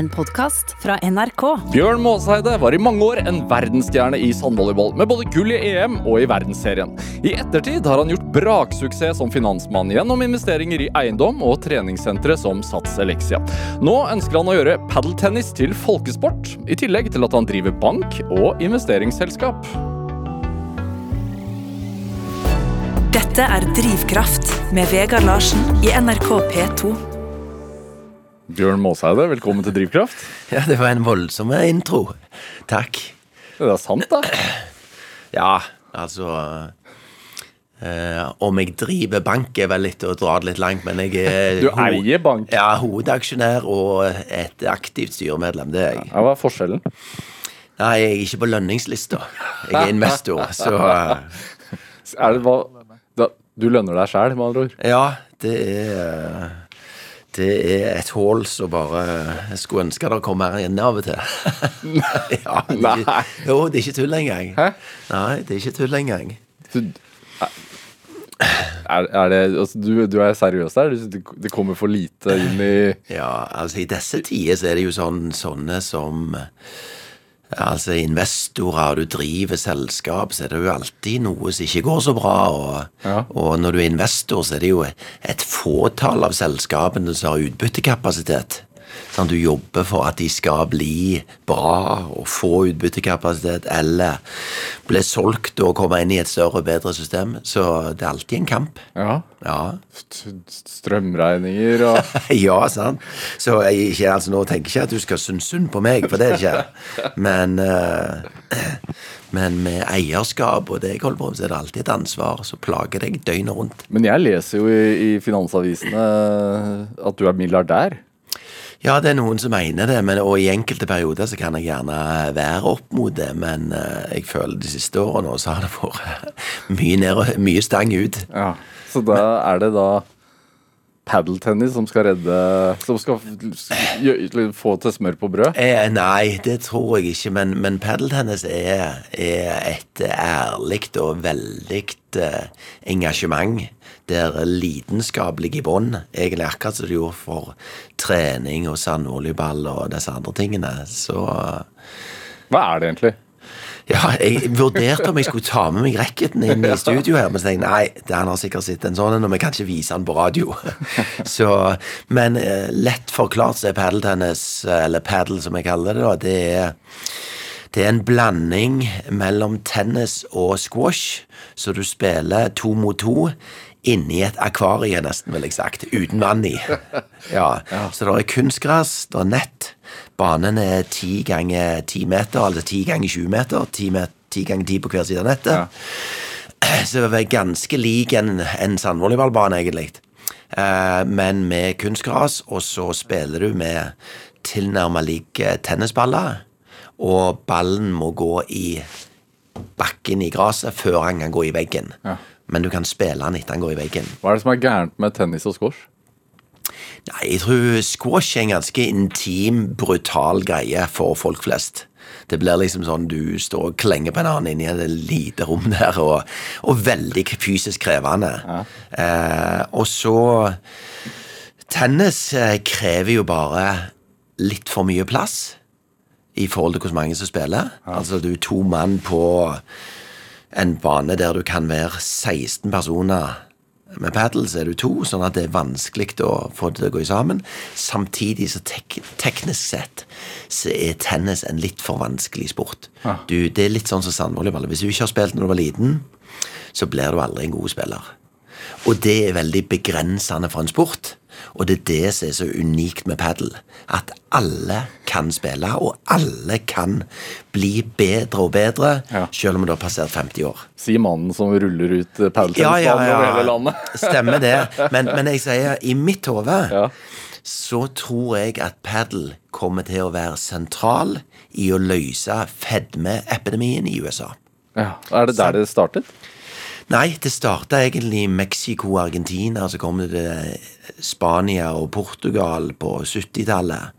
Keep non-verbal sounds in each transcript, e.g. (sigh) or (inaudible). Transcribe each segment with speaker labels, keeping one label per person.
Speaker 1: en podkast fra NRK.
Speaker 2: Bjørn Måseide var i mange år en verdensstjerne i sandvolleyball, med både gull i EM og i verdensserien. I ettertid har han gjort braksuksess som finansmann gjennom investeringer i eiendom og treningssentre som Sats Elixia. Nå ønsker han å gjøre padeltennis til folkesport, i tillegg til at han driver bank og investeringsselskap.
Speaker 1: Dette er Drivkraft med Vegard Larsen i NRK P2.
Speaker 2: Bjørn Måseide, velkommen til Drivkraft.
Speaker 3: Ja, det var en voldsom intro. Takk.
Speaker 2: Det er sant, da. (clears throat)
Speaker 3: Ja, altså eh, Om jeg driver bank, er vel litt å dra det litt langt, men jeg er (laughs)
Speaker 2: Du eier bank.
Speaker 3: Ja, hovedaksjonær og et aktivt styremedlem. Det er jeg.
Speaker 2: Ja, hva er forskjellen?
Speaker 3: Nei, jeg er ikke på lønningslista. Jeg er investor, (laughs) så eh,
Speaker 2: Er det hva Du lønner deg sjæl, med andre ord.
Speaker 3: Ja, det er det er et hull som bare Jeg skulle ønske det kom her inn av og til. (laughs) ja, det ikke,
Speaker 2: Nei.
Speaker 3: jo, det er ikke tull engang.
Speaker 2: Hæ?
Speaker 3: Nei, det er ikke tull engang.
Speaker 2: Du, er, er det, altså, du, du er seriøs der? Det kommer for lite inn i
Speaker 3: Ja, altså i disse tider så er det jo sånn, sånne som Altså investorer, du driver selskap, så er det jo alltid noe som ikke går så bra. Og,
Speaker 2: Ja.
Speaker 3: og når du er investor, så er det jo et fåtall av selskapene som har utbyttekapasitet. Sånn, du jobber for at de skal bli bra og få utbyttekapasitet, eller bli solgt og komme inn i et større og bedre system. Så det er alltid en kamp.
Speaker 2: ja,
Speaker 3: Ja.
Speaker 2: strømregninger og (laughs)
Speaker 3: ja, sant. Så jeg ikke, altså, nå tenker jeg ikke at du skal synes synd på meg, for det er ikke. Men, uh, (clears throat) men med eierskap og det jeg holder på med, så er det alltid et ansvar som plager deg døgnet rundt.
Speaker 2: Men jeg leser jo i, i finansavisene at du er milliardær.
Speaker 3: Ja, det er noen som mener det, men, og i enkelte perioder så kan jeg gjerne være opp mot det, men uh, jeg føler de siste årene også så har det vært (laughs) mye, ned, og- mye stang ut.
Speaker 2: Ja. Så da er det da padeltennis som skal redde Som skal få til smør på brød?
Speaker 3: Eh, nei, det tror jeg ikke, men, men padeltennis er, er et ærlig og veldig eh, engasjement. Der lidenskap ligger i bånn, egentlig akkurat som det gjorde for trening og sandvolleyball og disse andre tingene. Så
Speaker 2: Hva er det egentlig?
Speaker 3: ja, jeg vurderte om jeg skulle ta med meg racketen inn i studio her, men så tenkte jeg nei, han har sikkert sett en sånn en, og vi kan ikke vise den på radio. (laughs) Så, men eh, lett forklart så er padeltennis, eller padel som jeg kaller det, da, det er det er en blanding mellom tennis og squash, så du spiller to mot to inni et akvarie, nesten, vil jeg sagt, uten vann i. (laughs) Ja, Så det er kunstgress, det er nett. Banen er ti ganger ti meter, altså ti ganger 20 meter. Ti, ganger ti på hver side av nettet. (clears throat) Så det er ganske lik en, en sandvolleyballbane, egentlig. Eh, men med kunstgras, og så spiller du med tilnærmet like tennisballer. Og ballen må gå i bakken i gresset før han kan gå i veggen.
Speaker 2: Ja.
Speaker 3: Men du kan spille den etter den går i veggen.
Speaker 2: Hva er det som er gærent med tennis og squash?
Speaker 3: Nei, jeg tror squash er en ganske intim, brutal greie for folk flest. Det blir liksom sånn du står og klenger på en annen inni et lite rom der, og, og veldig fysisk krevende. Eh, og så Tennis eh, krever jo bare litt for mye plass i forhold til hvor mange som spiller. Altså du er to mann på en bane der du kan være 16 personer. Med padel så er du to, sånn at det er vanskelig å få det til å gå sammen. Samtidig så tek teknisk sett så er tennis en litt for vanskelig sport. Du, det er litt sånn som sandvolleyball. Hvis du ikke har spilt når du var liten, så blir du aldri en god spiller. Og det er veldig begrensende for en sport. Og det er det som er så unikt med padel. At alle kan spille, og alle kan bli bedre og bedre,
Speaker 2: Ja.
Speaker 3: selv om du har passert 50 år.
Speaker 2: Sier mannen som ruller ut padeltennisbanen ja, ja, over hele landet. (laughs)
Speaker 3: Stemmer det. Men, men jeg sier, i mitt hode
Speaker 2: Ja.
Speaker 3: så tror jeg at padel kommer til å være sentral i å løse fedmeepidemien i USA.
Speaker 2: Ja. Er det der det startet?
Speaker 3: Nei, det starta egentlig i Mexico og Argentina, så kom det til Spania og Portugal på 70-tallet.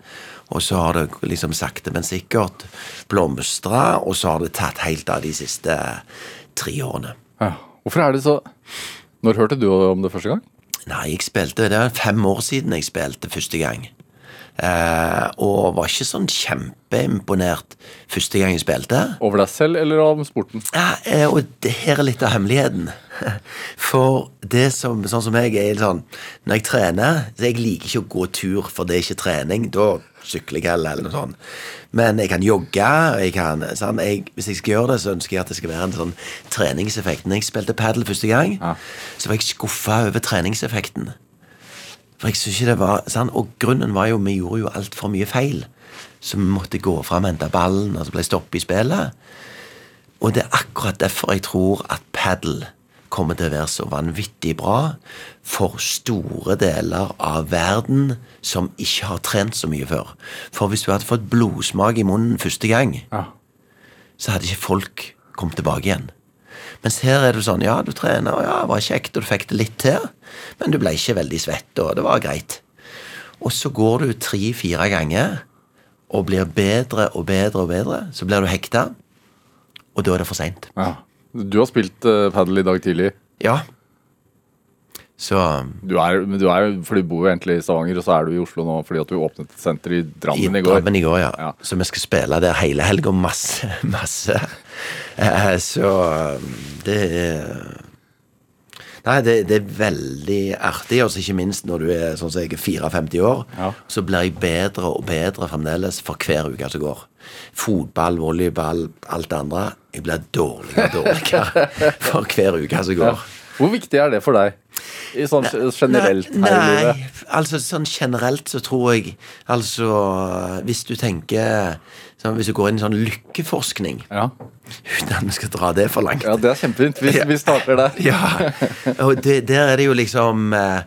Speaker 3: Og så har det liksom sakte, men sikkert blomstra, og så har det tatt helt av de siste tre årene.
Speaker 2: Ja. Hvorfor er det så Når hørte du om det første gang?
Speaker 3: Nei, jeg spilte Det er fem år siden jeg spilte første gang. Eh, og var ikke sånn kjempeimponert første gang jeg spilte.
Speaker 2: Over deg selv eller om sporten?
Speaker 3: Ja, eh, og det her er litt av hemmeligheten. (laughs) For det som, sånn som jeg er sånn Når jeg trener så Jeg liker ikke å gå tur, for det er ikke trening. Da sykler jeg eller noe sånt. Men jeg kan jogge. Jeg kan, sånn, jeg, hvis jeg skal gjøre det, så ønsker jeg at det skal være en sånn treningseffekt. Når jeg spilte padel første gang,
Speaker 2: Ja.
Speaker 3: så var jeg skuffa over treningseffekten. For jeg synes ikke det var sånn, Og grunnen var jo vi gjorde jo altfor mye feil. Så vi måtte gå fram og hente ballen, og så ble det stoppet i spillet. Og det er akkurat derfor jeg tror at padel kommer til å være så vanvittig bra for store deler av verden som ikke har trent så mye før. For hvis du hadde fått blodsmak i munnen første gang,
Speaker 2: Ja.
Speaker 3: så hadde ikke folk kommet tilbake igjen. Mens her er det sånn, ja, du trener, og ja, det var kjekt, og du fikk det litt til, men du ble ikke veldig svett, og det var greit. Og så går du tre-fire ganger og blir bedre og bedre og bedre. Så blir du hekta, og da er det for seint.
Speaker 2: ja. Du har spilt uh, padel i dag tidlig.
Speaker 3: Ja. Så
Speaker 2: Du er, du er, for du bor jo egentlig i Stavanger, og så er du i Oslo nå fordi at du åpnet et senter i Drammen i går.
Speaker 3: Drammen i går, ja.
Speaker 2: Ja.
Speaker 3: Så vi skal spille der hele helga. Masse, (laughs) masse. Eh, Så det er Nei, det, det er veldig artig, og ikke minst når du er sånn som jeg er 54 år,
Speaker 2: Ja.
Speaker 3: så blir jeg bedre og bedre fremdeles for hver uke som går. Fotball, volleyball, alt det andre. Jeg blir dårligere og dårligere (laughs) for hver uke som går.
Speaker 2: Hvor viktig er det for deg? I sånn generelt
Speaker 3: nei,
Speaker 2: i livet?
Speaker 3: Nei, altså sånn generelt så tror jeg Altså, hvis du tenker sånn, Hvis du går inn i sånn lykkeforskning
Speaker 2: Ja.
Speaker 3: Uten at vi skal dra det for langt.
Speaker 2: ja, det er kjempefint. Vi, vi starter der. (laughs)
Speaker 3: Ja, og det, der er det jo liksom eh,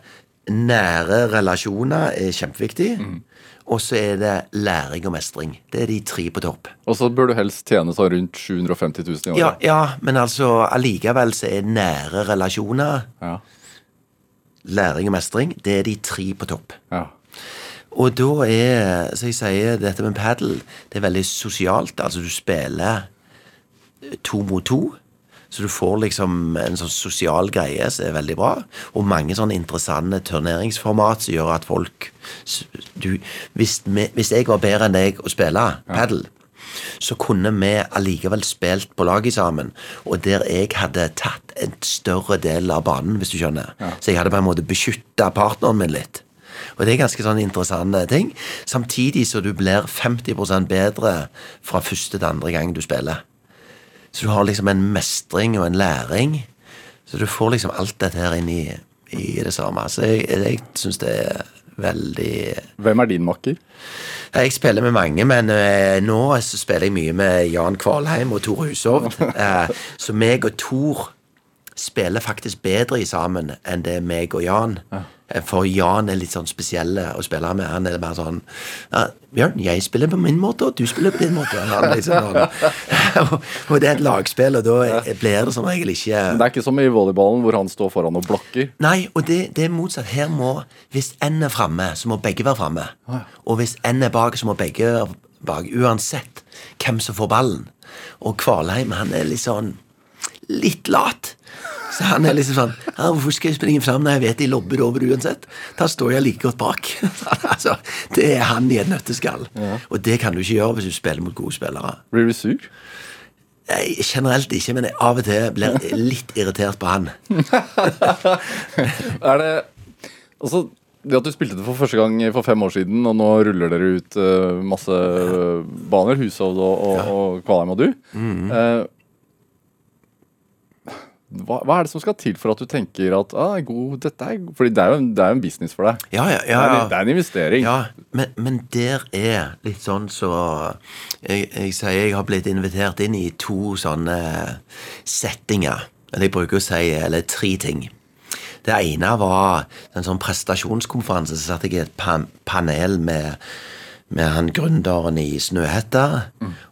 Speaker 3: Nære relasjoner er kjempeviktig.
Speaker 2: Mm.
Speaker 3: Og så er det læring og mestring. Det er de tre på topp.
Speaker 2: Og så bør du helst tjene sånn rundt 750 000 i året.
Speaker 3: Ja, ja men altså allikevel så er nære relasjoner,
Speaker 2: Ja.
Speaker 3: læring og mestring, det er de tre på topp.
Speaker 2: ja.
Speaker 3: Og da er, så jeg sier, dette med padel, det er veldig sosialt. Altså du spiller to mot to. Så du får liksom en sånn sosial greie som er veldig bra. Og mange sånne interessante turneringsformat som gjør at folk du, hvis, vi, hvis jeg var bedre enn deg å spille padel, så kunne vi allikevel spilt på laget sammen. Og der jeg hadde tatt en større del av banen, hvis du skjønner. Så jeg hadde på en måte beskytta partneren min litt. Og det er ganske sånn interessante ting. Samtidig så du blir 50% bedre fra første til andre gang du spiller. Så du har liksom en mestring og en læring. Så du får liksom alt dette her inn i, i det samme. Så jeg, jeg syns det er veldig
Speaker 2: Hvem er din makker?
Speaker 3: jeg spiller med mange, men uh, nå så spiller jeg mye med Jan Kvalheim og Tor Hushovd. Uh, (laughs) så meg og Tor spiller faktisk bedre i sammen enn det er meg og Jan. Eh, For Jan er litt sånn spesiell å spille med. Han er bare sånn ja, 'Bjørn, jeg spiller på min måte, og du spiller på din måte.' Han liksom han. (laughs) og, og det er et lagspill, og da blir det som regel ikke
Speaker 2: Det er ikke som i volleyballen hvor han står foran og blokker.
Speaker 3: Nei, og det, det er motsatt. Her må, Hvis én er framme, så må begge være framme. Og hvis én er bak, så må begge være bak. Uansett hvem som får ballen. Og Kvalheim, han er litt sånn litt lat. Så han er liksom sånn ja, 'Hvorfor skal jeg springe fram når jeg vet de lobber over uansett?' Da står jeg like godt bak. (laughs) altså, Det er han i et nøtteskall. Og det kan du ikke gjøre hvis du spiller mot gode spillere.
Speaker 2: Blir du sur?
Speaker 3: Jeg, generelt ikke, men jeg av og til blir litt irritert på han. (laughs)
Speaker 2: Er det Altså, det at du spilte det for første gang for fem år siden, og nå ruller dere ut uh, masse baner, Hushovd og, og, og Kvalheim og du eh, hva, hva er det som skal til for at du tenker at ah, god, dette er Fordi det er jo det er jo en business for deg.
Speaker 3: Ja, ja,
Speaker 2: Det, er, en- det er en investering.
Speaker 3: Ja, men, men der er litt sånn så jeg, jeg sier jeg har blitt invitert inn i to sånne settinger. Eller jeg bruker å si eller tre ting. Det ene var en sånn prestasjonskonferanse. Så satt jeg i et pan panel med, med han gründeren i Snøhetta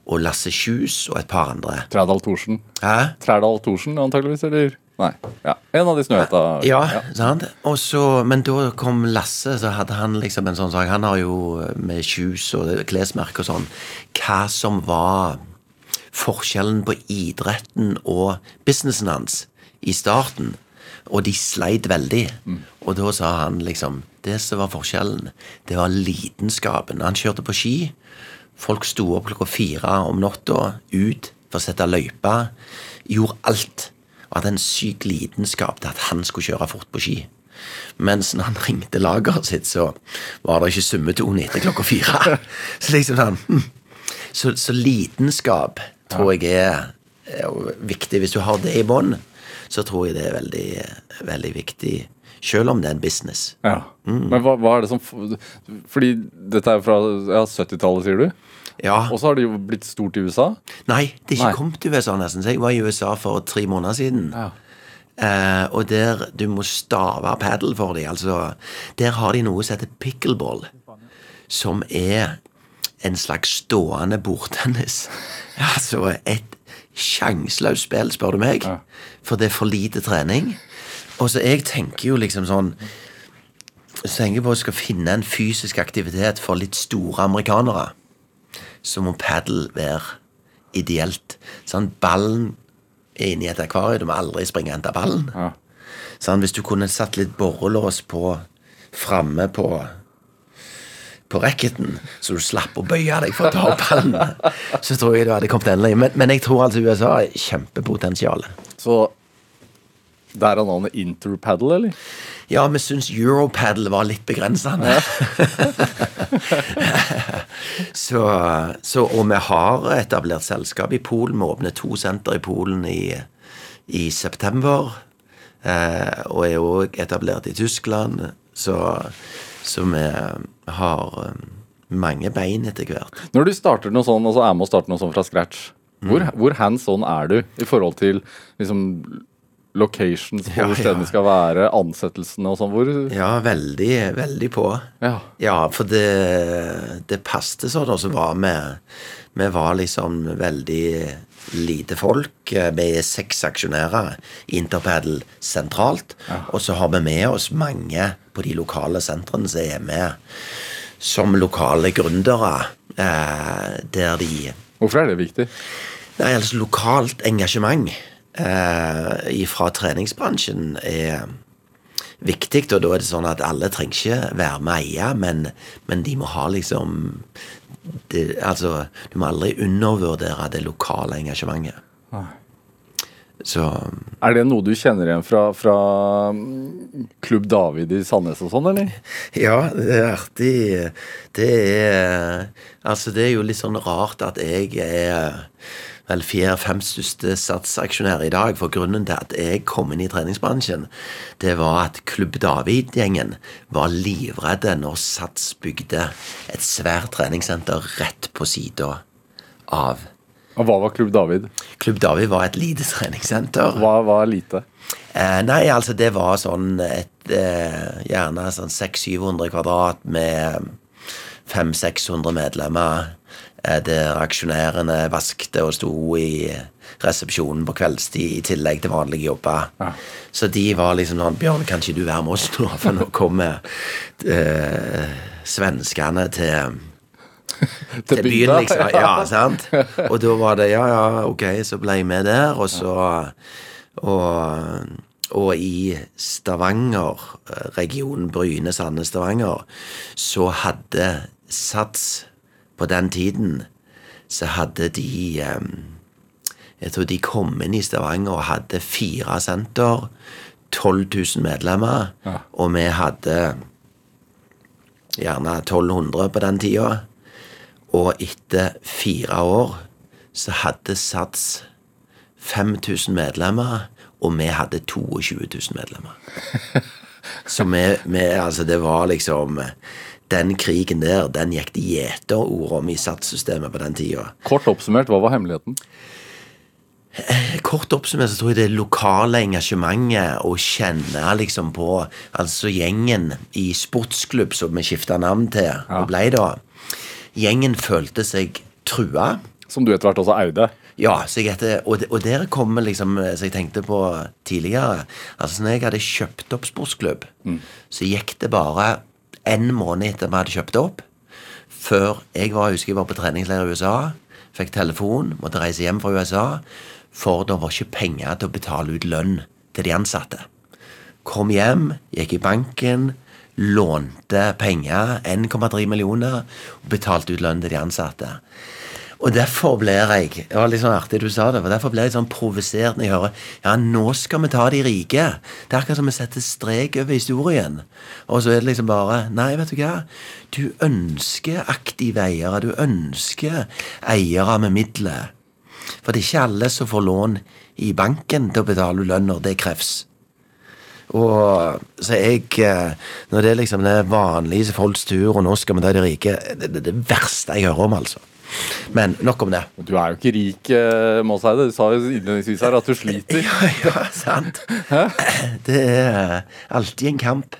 Speaker 3: og Lasse Kjus og et par andre.
Speaker 2: Trædal Thorsen.
Speaker 3: Hæ?
Speaker 2: Trædal Thorsen, antageligvis, eller? Nei. Ja. En av de snøhetta.
Speaker 3: Ja, sant? Også, men da kom Lasse, så hadde han liksom en sånn sak. Han har jo med Kjus og klesmerke og sånn Hva som var forskjellen på idretten og businessen hans i starten. Og de sleit veldig. Og da sa han liksom Det som var forskjellen, det var lidenskapen. Han kjørte på ski. Folk sto opp klokka fire om natta, ut for å sette løype. Gjorde alt. Og hadde en syk lidenskap til at han skulle kjøre fort på ski. Mens når han ringte lageret sitt, så var det ikke summetone etter klokka fire. (laughs) Så liksom sånn hm. Så, så lidenskap tror jeg er, er viktig. Hvis du har det i bånn, så tror jeg det er veldig, veldig viktig. Selv om det er en business.
Speaker 2: Ja. Men hva, hva er det som Fordi dette er fra ja, 70-tallet, sier du?
Speaker 3: Ja.
Speaker 2: Og så har det jo blitt stort i USA.
Speaker 3: Nei, det er ikke
Speaker 2: Nei.
Speaker 3: kommet til USA nesten. Så jeg var i USA for tre måneder siden.
Speaker 2: Ja.
Speaker 3: Eh, og der du må stave paddle for dem. Altså, der har de noe som heter pickleball. Som er en slags stående bordtennis. (laughs) Altså et sjanseløst spill, spør du meg.
Speaker 2: Ja.
Speaker 3: For det er for lite trening. Og så jeg tenker jo liksom sånn Så tenker jeg på at jeg skal finne en fysisk aktivitet for litt store amerikanere. Så må paddle være ideelt. Sånn, ballen er inne i et akvarium. Du må aldri springe og hente ballen.
Speaker 2: Ja.
Speaker 3: Sånn, hvis du kunne satt litt borrelås på framme på på racketen, så du slapp å bøye deg for å ta opp ballen, så tror jeg du hadde kommet endelig. Men, men jeg tror altså USA har kjempepotensial.
Speaker 2: Så der er navnet Interpaddle, eller?
Speaker 3: Ja, vi syns Europaddle var litt begrensende. (laughs) så, så, og vi har etablert selskap i Polen. Vi åpner to senter i Polen i, i september. Eh, og er òg etablert i Tyskland. Så, så vi har eh, mange bein etter hvert.
Speaker 2: Når du starter noe sånn, altså er med å starte noe sånn fra scratch, hvor,
Speaker 3: Mm.
Speaker 2: hvor hands on er du i forhold til liksom locations, på
Speaker 3: Ja,
Speaker 2: hvor stedene skal være, ansettelsene og sånn? Hvor
Speaker 3: Ja, veldig, veldig på.
Speaker 2: Ja.
Speaker 3: Ja, for det, det passet sånn, og så var vi Vi var liksom veldig lite folk. Vi er seks aksjonærer i sentralt. Og så har vi med oss mange på de lokale sentrene som er med som lokale gründere. Eh, der de
Speaker 2: Hvorfor er det viktig?
Speaker 3: Nei, altså lokalt engasjement eh, fra treningsbransjen er viktig, og da er det sånn at alle trenger ikke være med eie, men, men de må ha liksom det, Altså, du må aldri undervurdere det lokale engasjementet.
Speaker 2: Nei.
Speaker 3: Så
Speaker 2: Er det noe du kjenner igjen fra, fra mm, Klubb David i Sandnes og sånn, eller? (laughs)
Speaker 3: Ja, det er artig. Det er Altså, det er jo litt sånn rart at jeg er vel fjerde-fem største satsaksjonær i dag. For grunnen til at jeg kom inn i treningsbransjen, det var at Klubb David-gjengen var livredde når Sats bygde et svært treningssenter rett på sida av
Speaker 2: Og hva var Klubb David?
Speaker 3: Klubb David var et lite treningssenter.
Speaker 2: Hva var lite?
Speaker 3: Eh, nei, altså det var sånn et eh, Gjerne sånn 600-700 kvadrat med 500-600 medlemmer. Eh, der aksjonærene vaskte og sto i resepsjonen på kveldstid i tillegg til vanlige jobber. Så de var liksom sånn Bjørn, kan ikke du være med oss nå? (laughs) For nå kommer eh, svenskene til (laughs) til byen, liksom. Ja, (laughs) sant? Og da var det ja, ja, ok, så ble jeg med der, og så Og, og i Stavanger, eh, regionen Bryne, Sandnes, Stavanger, så hadde Sats på den tiden så hadde de eh, Jeg tror de kom inn i Stavanger og hadde fire senter, 12 000 medlemmer,
Speaker 2: Ja.
Speaker 3: og vi hadde gjerne 1200 på den tida. Og etter fire år så hadde Sats 5000 medlemmer, og vi hadde 22 000 medlemmer. (laughs) Så vi, vi Altså, det var liksom Den krigen der, den gikk det gjeterord om i Sats-systemet på den tida.
Speaker 2: Kort oppsummert, hva var hemmeligheten?
Speaker 3: Kort oppsummert så tror jeg det lokale engasjementet å kjenne liksom på Altså gjengen i sportsklubb som vi skifta navn til og ble da. Gjengen følte seg trua.
Speaker 2: Som du etter hvert også eide.
Speaker 3: Ja, etter, og, og der kommer liksom Som jeg tenkte på tidligere Altså når jeg hadde kjøpt opp sportsklubb, så gikk det bare en måned etter vi hadde kjøpt opp, før jeg var, husker jeg var på treningsleir i USA, fikk telefon, måtte reise hjem fra USA, for det var ikke penger til å betale ut lønn til de ansatte. Kom hjem, gikk i banken, lånte penger, 1,3 millioner, og betalte ut lønn til de ansatte. Og derfor blir jeg det var litt sånn artig du sa det, for derfor blir jeg sånn provosert når jeg hører ja, nå skal vi ta de rike. Det er akkurat som vi setter strek over historien. Og så er det liksom bare Nei, vet du hva. Du ønsker aktive eiere. Du ønsker eiere med midler. For det er ikke alle som får lån i banken til å betale lønn når det kreves. Og så jeg eh, Når det er liksom det vanlige folks tur, og nå skal vi ta de rike Det er det verste jeg hører om, altså. Men nok om det.
Speaker 2: Du er jo ikke rik, eh, Måseide. Du sa jo innledningsvis her at du sliter. (laughs)
Speaker 3: Ja, ja, sant. (laughs) Det er alltid en kamp.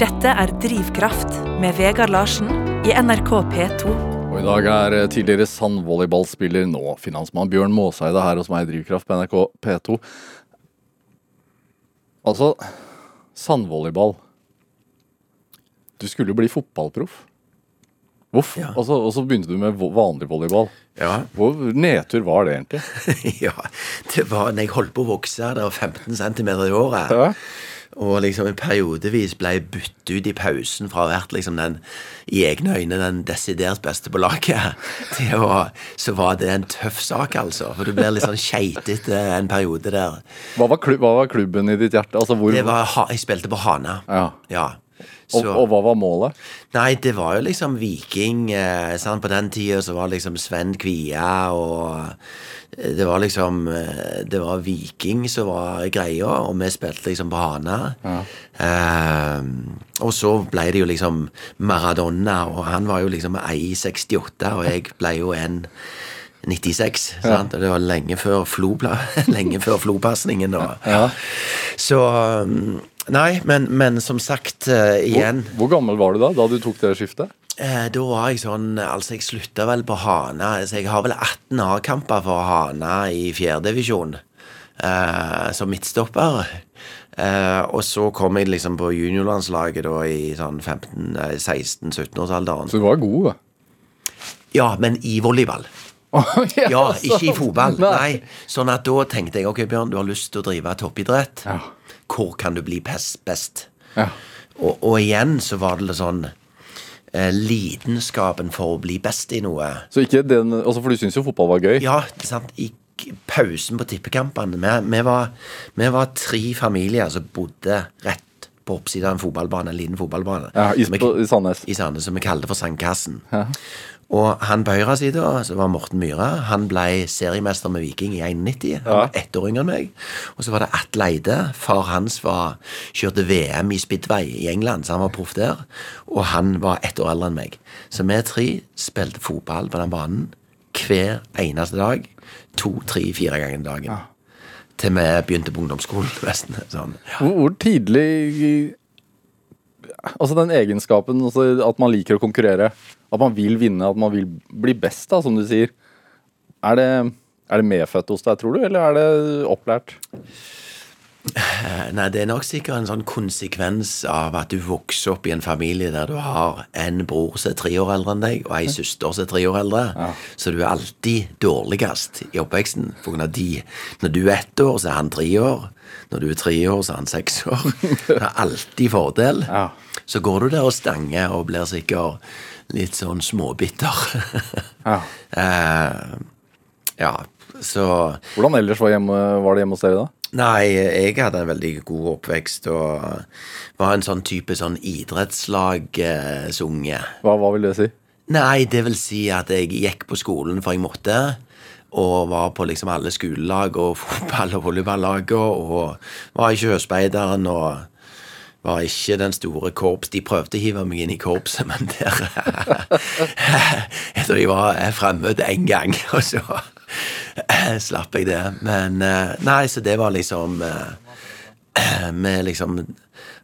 Speaker 1: Dette er Drivkraft med Vegard Larsen i NRK P2.
Speaker 2: Og i dag er eh, tidligere sandvolleyballspiller, nå finansmann Bjørn Måseide her hos meg i Drivkraft på NRK P2. Altså, sandvolleyball Du skulle jo bli fotballproff. Hvorfor?
Speaker 3: Ja.
Speaker 2: Altså, og så begynte du med vanlig volleyball.
Speaker 3: Ja.
Speaker 2: Hvor nedtur var det egentlig? (laughs)
Speaker 3: ja. Det var når jeg holdt på å vokse, det var 15 cm i året.
Speaker 2: Ja.
Speaker 3: Og liksom en periodevis ble byttet ut i pausen fra å ha vært liksom den i egne øyne den desidert beste på laget, (laughs) til å Så var det en tøff sak, altså. For du blir litt sånn keitete en periode der.
Speaker 2: Hva, var klubb, hva var klubben i ditt hjerte? Altså, hvor,
Speaker 3: Det var, jeg spilte på Hana.
Speaker 2: Ja.
Speaker 3: Ja.
Speaker 2: Og, og hva var målet?
Speaker 3: Nei, det var jo liksom Viking. Eh, sant? På den tida så var det liksom Sven Kvia og eh, Det var liksom eh, Det var Viking som var greia, og vi spilte liksom på Hana. Eh, og så ble det jo liksom Maradona, og han var jo liksom 1,68, og jeg ble jo en 96, sant? og det var lenge før (laughs) lenge før Flo-pasningen. og- Så um, Nei, men, men som sagt, uh, igjen
Speaker 2: Hvor, hvor gammel var du da da du tok det skiftet?
Speaker 3: Eh, Da var jeg sånn Altså, jeg slutta vel på Hana. Altså, jeg har vel 18 A-kamper for Hana i fjerdedivisjon eh, som midtstopper. Eh, og så kom jeg liksom på juniorlandslaget da i sånn 15-16-17-årsalderen.
Speaker 2: Så du var god, da.
Speaker 3: Ja, men i volleyball. (laughs) Ja, ikke i fotball. Nei. Sånn at da tenkte jeg ok, Bjørn, du har lyst til å drive toppidrett.
Speaker 2: Ja.
Speaker 3: Hvor kan du bli best? best?
Speaker 2: Ja.
Speaker 3: Og, og igjen så var det litt sånn eh, Lidenskapen for å bli best i noe.
Speaker 2: Så ikke den, altså For du syns jo fotball var gøy?
Speaker 3: Ja, sant. I pausen på tippekampene vi, vi, var, vi var tre familier som bodde rett på oppsiden av en fotballbane, en liten fotballbane.
Speaker 2: Ja, i,
Speaker 3: Som
Speaker 2: på, I Sandnes.
Speaker 3: i Sandnes, som vi kalte for Sandkassen. Og han på høyre side, så var Morten Myhre. Han ble seriemester med Viking i 91. Han var ett år yngre enn meg. Og så var det Atle Eide. Far hans var, kjørte VM i Speedway i England, så han var proff der. Og han var ett år eldre enn meg. Så vi tre spilte fotball på den banen hver eneste dag. To, tre, fire ganger dagen. Til vi begynte på ungdomsskolen, (laughs) nesten. Sånn.
Speaker 2: Hvor, hvor tidlig Altså den egenskapen altså at man liker å konkurrere, at man vil vinne, at man vil bli best, da, som du sier. Er det, er det medfødt hos deg, tror du, eller er det opplært?
Speaker 3: Nei, det er nok sikkert en sånn konsekvens av at du vokser opp i en familie der du har en bror som er tre år eldre enn deg, og ei søster som er tre år eldre. Så du er alltid dårligst i oppveksten. For de. Når du er ett år, så er han tre år. Når du er tre år, så er han seks år. Det er alltid fordel.
Speaker 2: Ja.
Speaker 3: Så går du der og stanger og blir sikkert litt sånn småbitter. (laughs)
Speaker 2: Ja.
Speaker 3: eh, ja, så
Speaker 2: Hvordan ellers var, hjemme, var det hjemme hos dere da?
Speaker 3: Nei, jeg hadde en veldig god oppvekst og var en sånn type sånn idrettslagsunge.
Speaker 2: Hva, hva vil det si?
Speaker 3: Nei, det vil si at jeg gikk på skolen for jeg måtte, og var på liksom alle skolelag og (laughs) fotball- og volleyballag, og var i Sjøspeideren og var ikke den store korps. De prøvde å hive meg inn i korpset, (laughs) men der (laughs) Jeg tror de var fremme én gang, og så slapp jeg det. Men eh, Nei, så det var liksom eh, Med liksom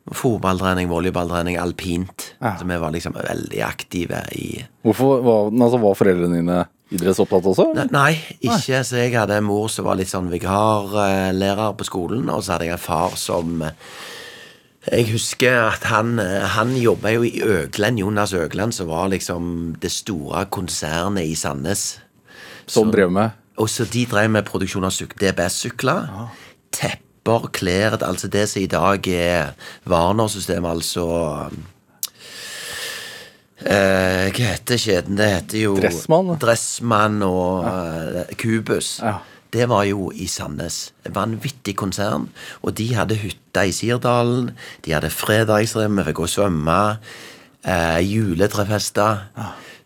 Speaker 3: fotballtrening, volleyballtrening, alpint. Så vi var liksom veldig aktive i
Speaker 2: Hvorfor var, altså, var foreldrene dine idrettsopptatt også?
Speaker 3: Ne- Nei, ikke. Så jeg hadde en mor som var litt sånn vikarlærer på skolen, og så hadde jeg en far som eh, Jeg husker at han, eh, han jobba jo i Øglen, Jonas Øglen, som var liksom det store konsernet i Sandnes.
Speaker 2: Som drev med?
Speaker 3: Og så de drev med produksjon av syk- DBS-sykler. Tepper kopper, klær, altså det som i dag er Warner-systemet, altså eh, Hva heter kjeden? Det heter jo
Speaker 2: Dressmann?
Speaker 3: Dressmann og eh, Cubus.
Speaker 2: Ja.
Speaker 3: Det var jo i Sandnes. Vanvittig konsern. Og de hadde hytta i Sirdalen. De hadde fredagsrem, vi fikk gå og svømme. Eh, juletrefester.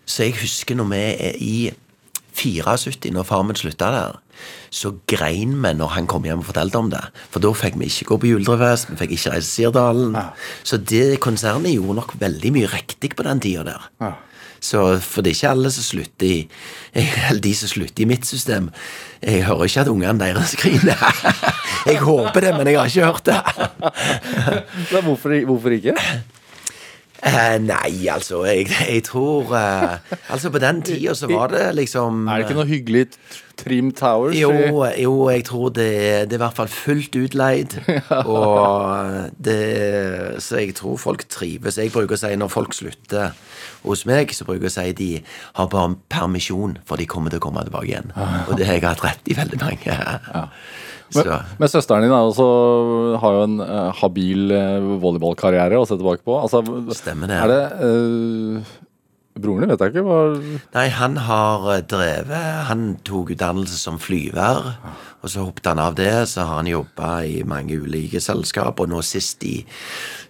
Speaker 3: Så jeg husker når vi er i 74, når far min slutta der, så grein vi når han kom hjem og fortalte om det. For da fikk vi ikke gå på juletrefest, vi fikk ikke reise til Sirdalen. Så det konsernet gjorde nok veldig mye riktig på den tida der.
Speaker 2: Ja.
Speaker 3: Så For det er ikke alle som slutter i (laughs) Eller de som slutter i mitt system. Jeg hører ikke at ungene deres (laughs) griner. Jeg håper det, men jeg har ikke hørt det. (laughs)
Speaker 2: Så hvorfor, hvorfor ikke?
Speaker 3: Eh, nei, altså, jeg, jeg tror eh, Altså, på den tida så var det liksom
Speaker 2: Er det ikke noe hyggelig t- Trim Towers?
Speaker 3: Jo, jo, jeg tror det, det er i hvert fall fullt utleid. (laughs) Og det Så jeg tror folk trives. Jeg bruker å si når folk slutter hos meg, så bruker jeg å si de har bare permisjon, for de kommer til å komme tilbake igjen. Og det har jeg hatt rett i veldig mange. Så
Speaker 2: Men, men søsteren din også, har jo en uh, habil uh, volleyballkarriere å se tilbake på. Altså,
Speaker 3: Stemmer det.
Speaker 2: Er det uh, Broren din vet jeg ikke. Hva,
Speaker 3: Nei, han har eh, drevet Han tok utdannelse som flyver, og så hoppet han av det. Så har han jobba i mange ulike selskap, og nå sist i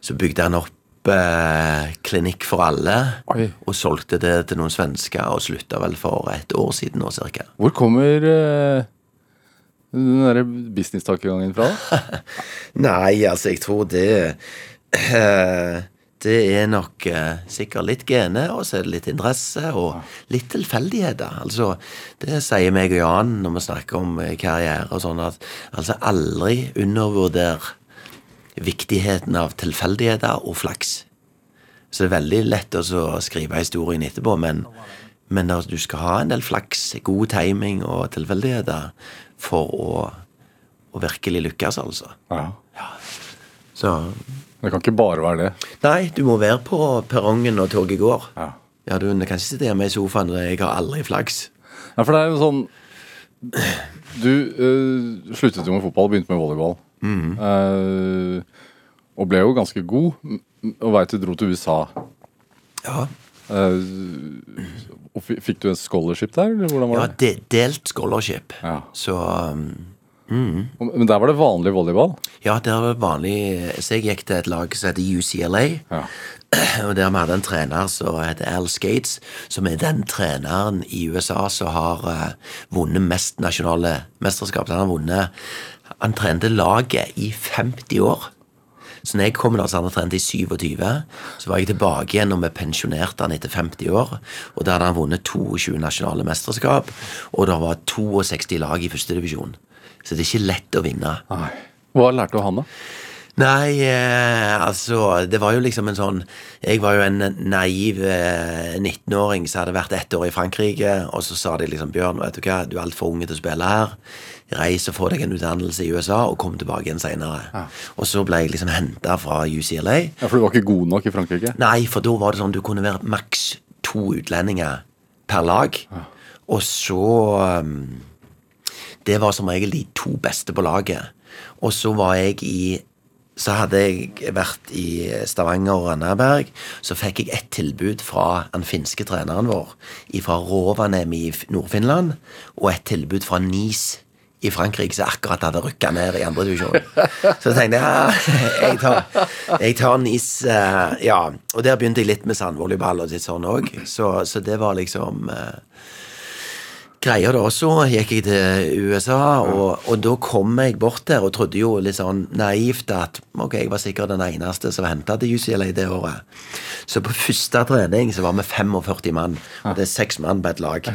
Speaker 3: så bygde han opp eh, Klinikk for alle,
Speaker 2: Oi.
Speaker 3: og solgte det til noen svensker, og slutta vel for et år siden nå, cirka.
Speaker 2: hvor kommer eh, den derre business-tankegangen fra? (laughs)
Speaker 3: Nei, altså, jeg tror det uh, Det er nok uh, sikkert litt gener, og så er det litt interesse, og litt tilfeldigheter. Altså, det sier meg og Jan når vi snakker om eh, karriere og sånn, at altså aldri undervurder viktigheten av tilfeldigheter og flaks. Så det er veldig lett å skrive historien etterpå, men, men altså, du skal ha en del flaks, god timing og tilfeldigheter for å, å virkelig lykkes, altså.
Speaker 2: Ja.
Speaker 3: Så
Speaker 2: Det kan ikke bare være det.
Speaker 3: Nei, du må være på perrongen når toget går.
Speaker 2: Ja.
Speaker 3: Ja, du kan ikke sitte hjemme i sofaen og jeg har aldri flaks.
Speaker 2: Ja, for det er jo sånn Du øh, sluttet jo med fotball begynte med volleyball. Eh, og ble jo ganske god. Og veit du dro til USA.
Speaker 3: Ja,
Speaker 2: Eh, og fikk du en scholarship der,
Speaker 3: ja
Speaker 2: var det?
Speaker 3: de, delt scholarship.
Speaker 2: Ja.
Speaker 3: Så um,
Speaker 2: Men der var det vanlig volleyball?
Speaker 3: ja, der var det vanlig Så jeg gikk til et lag som heter UCLA.
Speaker 2: Ja. (clears throat)
Speaker 3: Og der vi hadde en trener som heter Al Skates, som er den treneren i USA som har uh, vunnet mest nasjonale mesterskap. Han har vunnet Han trente laget i 50 år. Så når jeg kom da, så hadde han trent i 27. Så var jeg tilbake igjen, når vi pensjonerte han etter 50 år. Og da hadde han vunnet 22 nasjonale mesterskap, og det var 62 lag i førstedivisjon. Så det er ikke lett å vinne.
Speaker 2: Nei. Hva lærte du han, da?
Speaker 3: Nei, eh, altså Det var jo liksom en sånn Jeg var jo en naiv eh, 19-åring som hadde vært ett år i Frankrike, og så sa de liksom Bjørn, vet du hva, du er altfor unge til å spille her. Reis og få deg en utdannelse i USA, og kom tilbake igjen seinere. Og så ble jeg liksom henta fra UCLA.
Speaker 2: Ja, For du var ikke god nok i Frankrike?
Speaker 3: Nei, for da var det sånn du kunne være maks to utlendinger per lag. Og så um, Det var som regel de to beste på laget. Og så var jeg i så hadde jeg vært i Stavanger og Randaberg. Så fikk jeg et tilbud fra den finske treneren vår fra Rovaniemi i Nord-Finland, og et tilbud fra Nice i Frankrike som akkurat hadde rykka ned i andredivisjonen. Så tenkte jeg ja, jeg tar, jeg tar Nice. eh, ja, Og der begynte jeg litt med sandvolleyball og litt sånn òg. Så, så det var liksom uh, greia da. Så gikk jeg til USA, og, og da kom jeg bort der og trodde jo litt sånn naivt at ok, jeg var sikkert den eneste som henta til UCLA det året. Så på første trening så var vi 45 mann, og det er seks mann på et lag.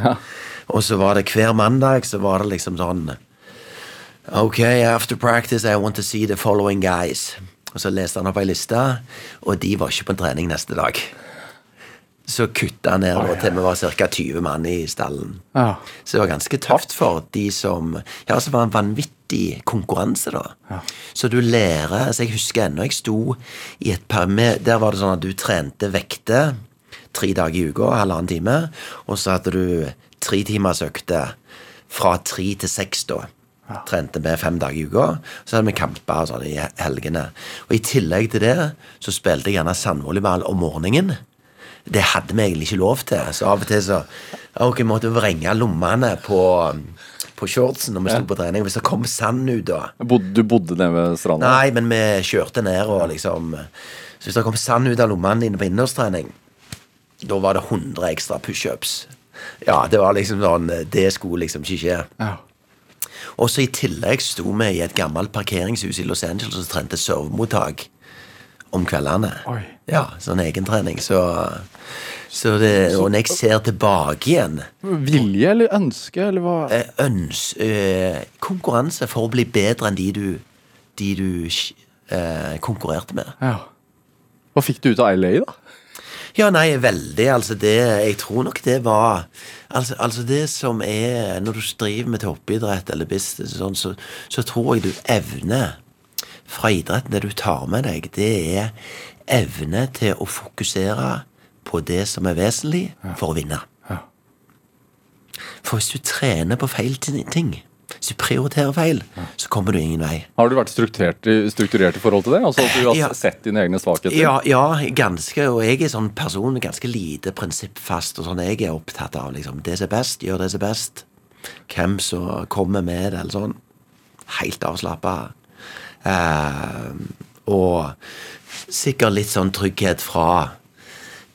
Speaker 3: Og så var det hver mandag så var det liksom sånn Ok, after practice I want to see the following guys. Og så leste han opp ei liste, og de var ikke på trening neste dag. Så kutta han ned da, til vi var ca. 20 mann i stallen.
Speaker 2: Ja.
Speaker 3: Så det var ganske tøft for de som Ja, så var det en vanvittig konkurranse, da. Så du lærer altså Jeg husker ennå jeg sto i et par med, Der var det sånn at du trente vekter tre dager i uka, halvannen time, og så hadde du tre timers økter fra tre til seks, da. Trente vi fem dager i uka. Så hadde vi kamper og sånn i helgene. Og i tillegg til det så spilte jeg gjerne sandvolleyball om morgenen. Det hadde vi egentlig ikke lov til, så av og til så Ok, måtte måtte vrenge lommene på, på shortsen når vi sto på trening. Hvis det kom sand ut da.
Speaker 2: Du bodde nede ved stranda?
Speaker 3: Nei, men vi kjørte ned og liksom Så hvis det kom sand ut av lommene dine på innendørstrening, da var det 100 ekstra pushups. Ja, det var liksom sånn Det skulle liksom ikke skje.
Speaker 2: Ja.
Speaker 3: Og så i tillegg sto vi i et gammelt parkeringshus i Los Angeles og trente sovemottak om kveldene.
Speaker 2: Oi.
Speaker 3: Ja, sånn egentrening. Så, så det, Og når jeg ser tilbake igjen
Speaker 2: Vilje eller ønske, eller hva?
Speaker 3: eh, øns, øh, Konkurranse for å bli bedre enn de du, de du øh, konkurrerte med.
Speaker 2: Ja. Hva fikk du ut av LA, da?
Speaker 3: Ja, nei, veldig. Altså, det Jeg tror nok det var Altså, altså det som er Når du driver med toppidrett eller business, sånn, så, så tror jeg du evner fra idretten, det du tar med deg, det er evne til å fokusere på det som er vesentlig for å vinne. For hvis du trener på feil ting, hvis du prioriterer feil, så kommer du ingen vei.
Speaker 2: Har du vært strukturert strukturert i forhold til det? Altså at du har
Speaker 3: Ja.
Speaker 2: sett dine egne svakheter?
Speaker 3: Ja, ja, ganske. Og jeg er sånn person ganske lite prinsippfast. og sånn, Jeg er opptatt av liksom, det som er best, gjør det som er best. Hvem som kommer med det, eller sånn. Helt avslappa. Uh, og sikkert litt sånn trygghet fra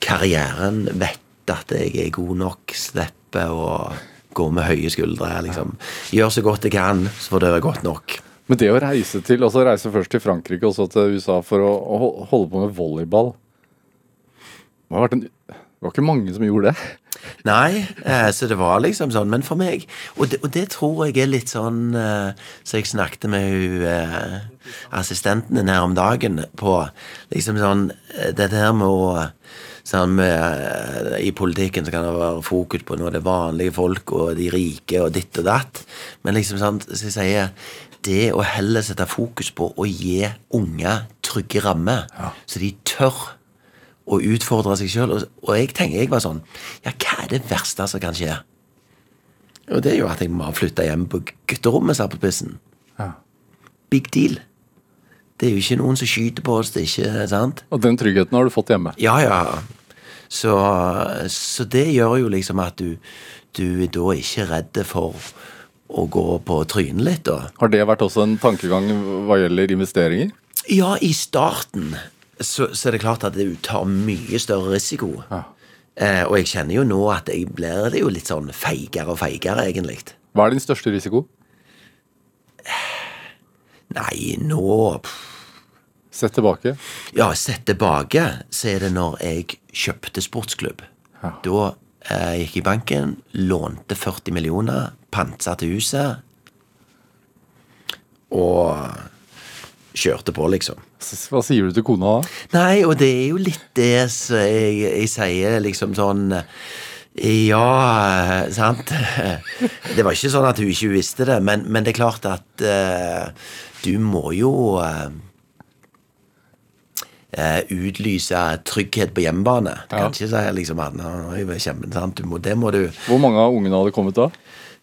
Speaker 3: karrieren. Vet at jeg er god nok. Slipper å gå med høye skuldre. liksom. Gjør så godt jeg kan, så får det være godt nok.
Speaker 2: Men det å reise til, altså reise først til Frankrike og så til USA for å, å holde på med volleyball det, har vært en, det var ikke mange som gjorde det.
Speaker 3: Nei, eh, så det var liksom sånn. Men for meg Og det, og det tror jeg er litt sånn eh, Så jeg snakket med eh, assistenten din her om dagen på liksom sånn Dette her med å sånn med, I politikken så kan det være fokus på noe det er vanlige folk og de rike og ditt og datt. Men liksom sånn, så jeg sier det å heller sette fokus på å gi unge trygge rammer, så de tør å utfordre seg sjøl. Og, og jeg tenker jeg var sånn Ja, hva er det verste som kan skje? Og det er jo at jeg må flytte hjem på gutterommet, sa på spissen.
Speaker 2: Ja.
Speaker 3: Big deal. Det er jo ikke noen som skyter på oss, det er ikke sant?
Speaker 2: Og den tryggheten har du fått hjemme.
Speaker 3: Ja, ja. Så, så det gjør jo liksom at du, du er da ikke redd for å gå på trynet litt, da.
Speaker 2: Har det vært også en tankegang hva gjelder investeringer?
Speaker 3: Ja, i starten så, så er det klart at du tar mye større risiko.
Speaker 2: Ja.
Speaker 3: Eh, og jeg kjenner jo nå at jeg blir det jo litt sånn feigere og feigere, egentlig.
Speaker 2: Hva er din største risiko?
Speaker 3: Nei, nå
Speaker 2: Sett tilbake.
Speaker 3: Ja, sett tilbake, så er det når jeg kjøpte sportsklubb.
Speaker 2: Ja.
Speaker 3: Da eh, gikk jeg i banken, lånte 40 millioner, pantsatte huset og kjørte på, liksom.
Speaker 2: Hva sier du til kona da?
Speaker 3: Nei, og det er jo litt det som jeg, jeg sier, liksom sånn Ja, sant? (laughs) Det var ikke sånn at hun ikke visste det, men, men det er klart at uh, du må jo uh, uh, utlyse trygghet på hjemmebane. Du
Speaker 2: Ja.
Speaker 3: kan ikke si liksom at «Nå, nå er jeg kjempe, sant? Du må, Det må du
Speaker 2: Hvor mange av ungene hadde kommet da?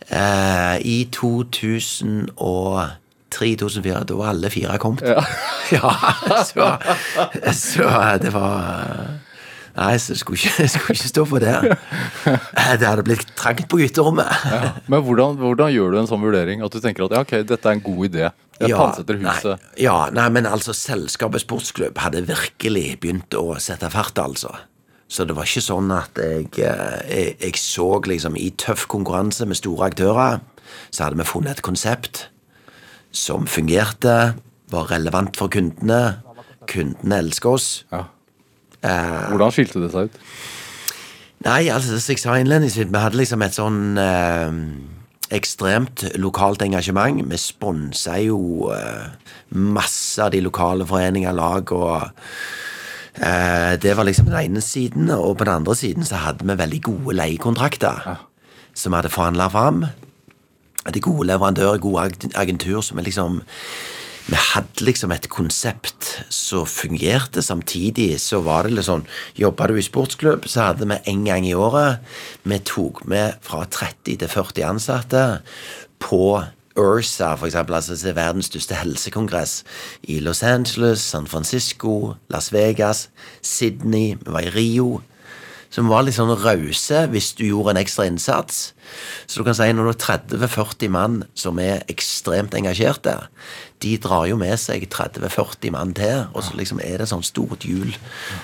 Speaker 3: eh, I 2003-2004, da var alle fire kommet.
Speaker 2: Ja. (laughs)
Speaker 3: Ja, så, så det var Nei, så jeg skulle ikke, (laughs) jeg skulle ikke stå for det. (laughs) Det hadde blitt trangt på gutterommet.
Speaker 2: Men hvordan, hvordan gjør du en sånn vurdering? At du tenker at ja, ok, dette er en god idé. Jeg pantsetter huset.
Speaker 3: Nei, ja, nei, men altså, selskapet sportsklubb hadde virkelig begynt å sette fart, altså. Så det var ikke sånn at jeg, eh, jeg, jeg så liksom i tøff konkurranse med store aktører, så hadde vi funnet et konsept som fungerte, var relevant for kundene. Kundene elsker oss.
Speaker 2: Ja. Hvordan skilte det seg ut?
Speaker 3: Nei, altså, som jeg sa innledningsvis, vi hadde liksom et sånn eh, ekstremt lokalt engasjement. Vi sponsa jo eh, masse av de lokale foreninger, lag og eh, Det var liksom den ene siden, og på den andre siden så hadde vi veldig gode leiekontrakter som vi hadde forhandla fram. De gode leverandører, gode ag- agentur som vi liksom vi hadde liksom et konsept som fungerte. Samtidig så var det litt sånn Jobba du i sportsklubb, så hadde vi en gang i året Vi tok med fra 30 til 40 ansatte på URSA, for eksempel, altså det er verdens største helsekongress, i Los Angeles, San Francisco, Las Vegas, Sydney, vi var i Rio. Som var litt sånn rause hvis du gjorde en ekstra innsats. Så du kan si når du har 30-40 mann som er ekstremt engasjerte, de drar jo med seg 30-40 mann til, og så liksom er det sånn stort hjul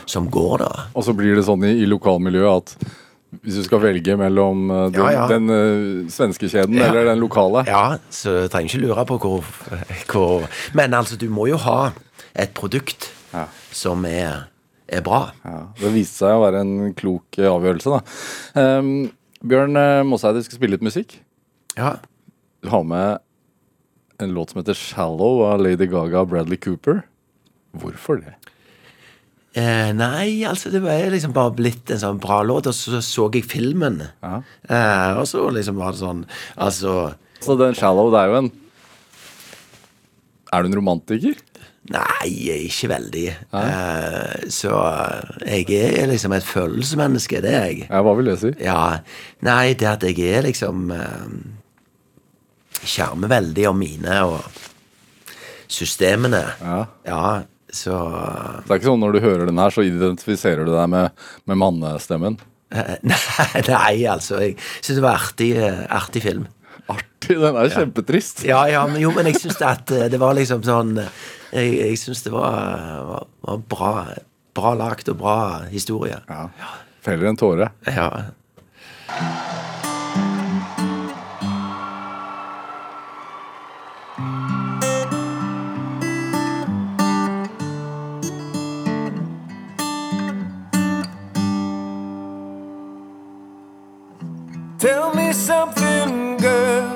Speaker 3: som går, da.
Speaker 2: Og så blir det sånn i, i lokalmiljøet at hvis du skal velge mellom eh, den,
Speaker 3: Ja, ja.
Speaker 2: den uh, svenske kjeden
Speaker 3: Ja.
Speaker 2: eller den lokale
Speaker 3: Ja, så du trenger ikke lure på hvor, hvor Men altså, du må jo ha et produkt som er, er bra.
Speaker 2: Ja, Det viste seg å være en klok eh, avgjørelse, da. Um, Bjørn uh, Mosseide skal spille litt musikk.
Speaker 3: Ja.
Speaker 2: Du har med en låt som heter 'Shallow' av Lady Gaga og Bradley Cooper. Hvorfor det?
Speaker 3: Eh, nei, altså det var liksom bare blitt en sånn bra låt, og så så jeg filmen.
Speaker 2: Ja.
Speaker 3: Eh, og så liksom var det sånn Altså
Speaker 2: Så den 'Shallow' det er jo en Er du en romantiker?
Speaker 3: Nei, ikke veldig. Uh, så jeg er liksom et følelsesmenneske, det er jeg.
Speaker 2: Ja, Hva vil det si?
Speaker 3: Ja, Nei, det at jeg er liksom eh, Skjermer veldig om mine og systemene.
Speaker 2: Ja.
Speaker 3: Ja, så
Speaker 2: Det er ikke sånn når du hører den her, så identifiserer du deg med, med mannestemmen?
Speaker 3: eh, (laughs) Nei, nei, altså. Jeg syns det var artig, eh, artig film.
Speaker 2: Artig! Den er kjempetrist.
Speaker 3: Ja, ja, men jo, men jeg syns at eh, det var liksom sånn eh, Jeg, jeg syns det var, var, var bra, bra lagt og bra historie.
Speaker 2: Ja. Feller en tåre.
Speaker 3: Ja.
Speaker 4: Tell me something, girl.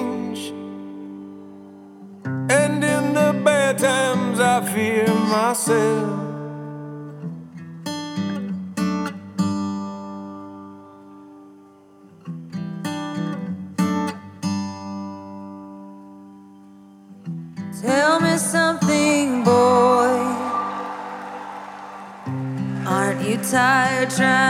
Speaker 4: Fear myself.
Speaker 5: Tell me something, boy. Aren't you tired trying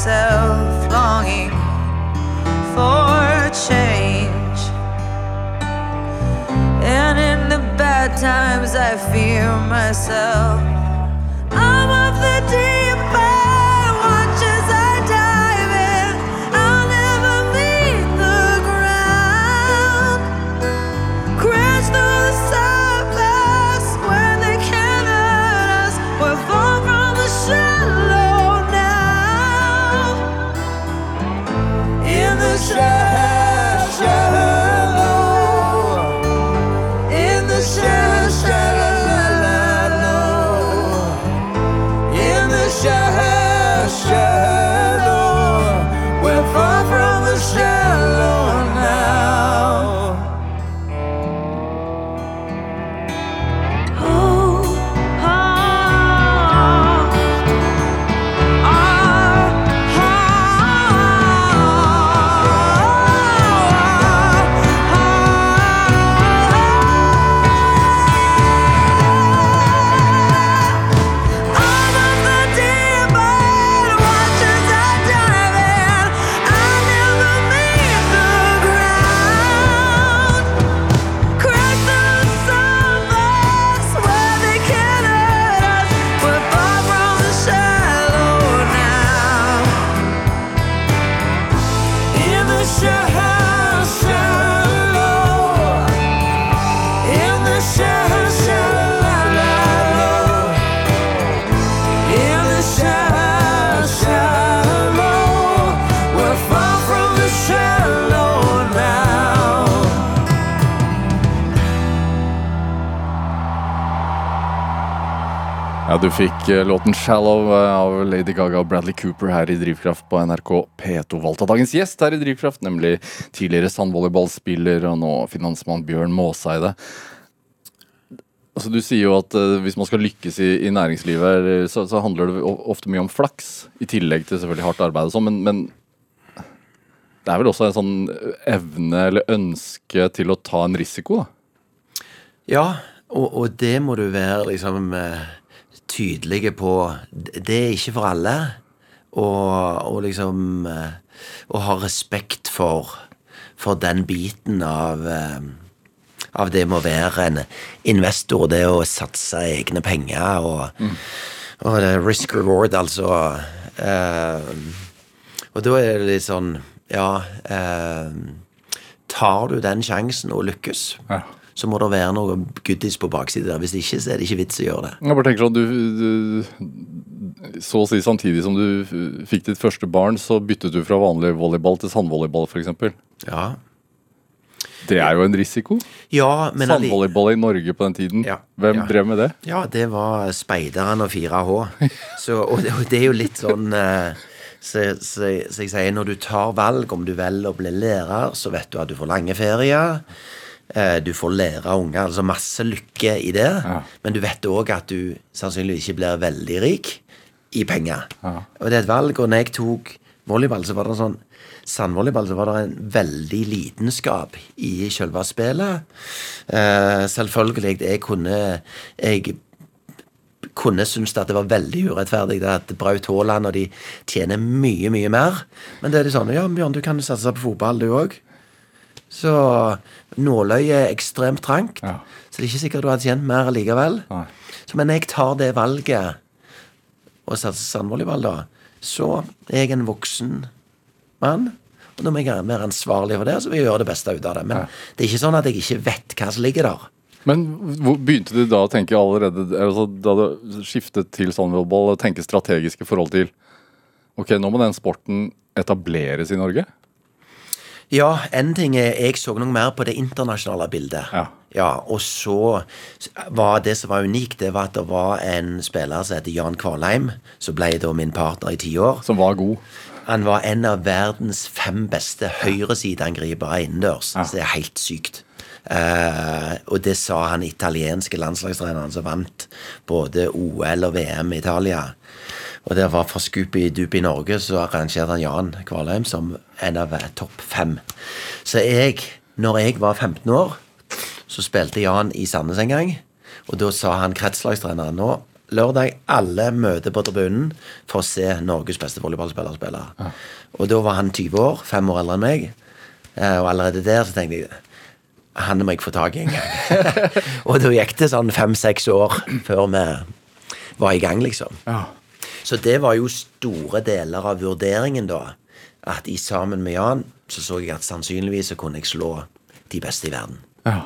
Speaker 5: myself longing for change. And in the bad times, I fear myself. In
Speaker 2: Du fikk eh, låten 'Shallow' eh, av Lady Gaga og Bradley Cooper her i Drivkraft på NRK P2. Valgt av dagens gjest her i Drivkraft, nemlig tidligere sandvolleyballspiller og nå finansmann Bjørn Måseide. Altså, du sier jo at uh, hvis man skal lykkes i, i næringslivet, så, så handler det ofte mye om flaks, i tillegg til selvfølgelig hardt arbeid og sånn, men, men det er vel også en sånn evne eller ønske til å ta en risiko, da?
Speaker 3: Ja, og, og det må du være liksom eh, tydelige på. Det er ikke for alle. Og, og liksom eh, Å ha respekt for, for den biten av eh, av det med å være en investor, det å satse egne penger og, og det er risk reward, altså. Eh, og da er det litt sånn Ja, eh, tar du den sjansen og lykkes,
Speaker 2: Ja.
Speaker 3: Så må det være noe goodies på baksiden der. Hvis ikke, så er det ikke vits å gjøre det.
Speaker 2: Jeg bare tenker sånn, du, du Så å si samtidig som du fikk ditt første barn, så byttet du fra vanlig volleyball til sandvolleyball, f.eks.
Speaker 3: Ja,
Speaker 2: Det er jo en risiko.
Speaker 3: ja men
Speaker 2: Sandvolleyball i Norge på den tiden.
Speaker 3: Ja,
Speaker 2: Hvem
Speaker 3: ja.
Speaker 2: drev med det?
Speaker 3: Ja, det var Speideren og 4H. Så, og, det, og det er jo litt sånn uh, så, så, så jeg sier, når du tar valg om du velger å bli lærer, så vet du at du får lange ferier. Eh, du får lære unger, altså masse lykke i det.
Speaker 2: Ja.
Speaker 3: Men du vet òg at du sannsynligvis ikke blir veldig rik i penger.
Speaker 2: Ja.
Speaker 3: Og det er et valg. Og når jeg tok volleyball, så var det sånn Sandvolleyball så var det en veldig lidenskap i selve spillet. Uh, selvfølgelig. Jeg kunne Jeg kunne synes at det var veldig urettferdig at Braut Haaland og de tjener mye, mye mer. Men det er litt sånn Ja, Bjørn, du kan satse på fotball, du òg. Så nåløyet er ekstremt trangt.
Speaker 2: Ja.
Speaker 3: Så det er ikke sikkert du hadde tjent mer likevel.
Speaker 2: Nei.
Speaker 3: Så, men jeg tar det valget og satser sandvolleyball, da, så er jeg en voksen mann. Og da må jeg være ansvarlig for det, så vil jeg gjøre det beste ut av det. Men
Speaker 2: Ja.
Speaker 3: det er ikke sånn at jeg ikke vet hva som ligger der.
Speaker 2: Men hvor begynte du da å tenke allerede altså, Da du skiftet til sandvolleyball, tenke strategisk i forhold til Ok, nå må den sporten etableres i Norge?
Speaker 3: Ja, en ting er Jeg så noe mer på det internasjonale bildet.
Speaker 2: Ja.
Speaker 3: Og så var det som var unikt, det var at det var en spiller som heter Jan Kvalheim, som ble da min partner i ti år.
Speaker 2: Som var god?
Speaker 3: Han var en av verdens fem beste høyresideangripere innendørs.
Speaker 2: Ja.
Speaker 3: Så det er helt sykt. Uh, og det sa han italienske landslagstreneren som vant både OL og VM i Italia. Og der var fra i Norge, så arrangerte han Jan Kvalheim som en av eh, topp fem. Så jeg, når jeg var 15 år, så spilte Jan i Sandnes en gang. Og da sa han kretslagstreneren nå lørdag alle møter på tribunen for å se Norges beste volleyballspiller spille. Og da var han 20 år, fem år eldre enn meg. Eh, Og allerede der så tenkte jeg han må jeg få tak i en gang. (laughs) og da gikk det sånn fem-seks år før vi var i gang, liksom.
Speaker 2: Ja.
Speaker 3: Så det var jo store deler av vurderingen, da. At i sammen med Jan så så jeg at sannsynligvis så kunne jeg slå de beste i verden.
Speaker 2: ja.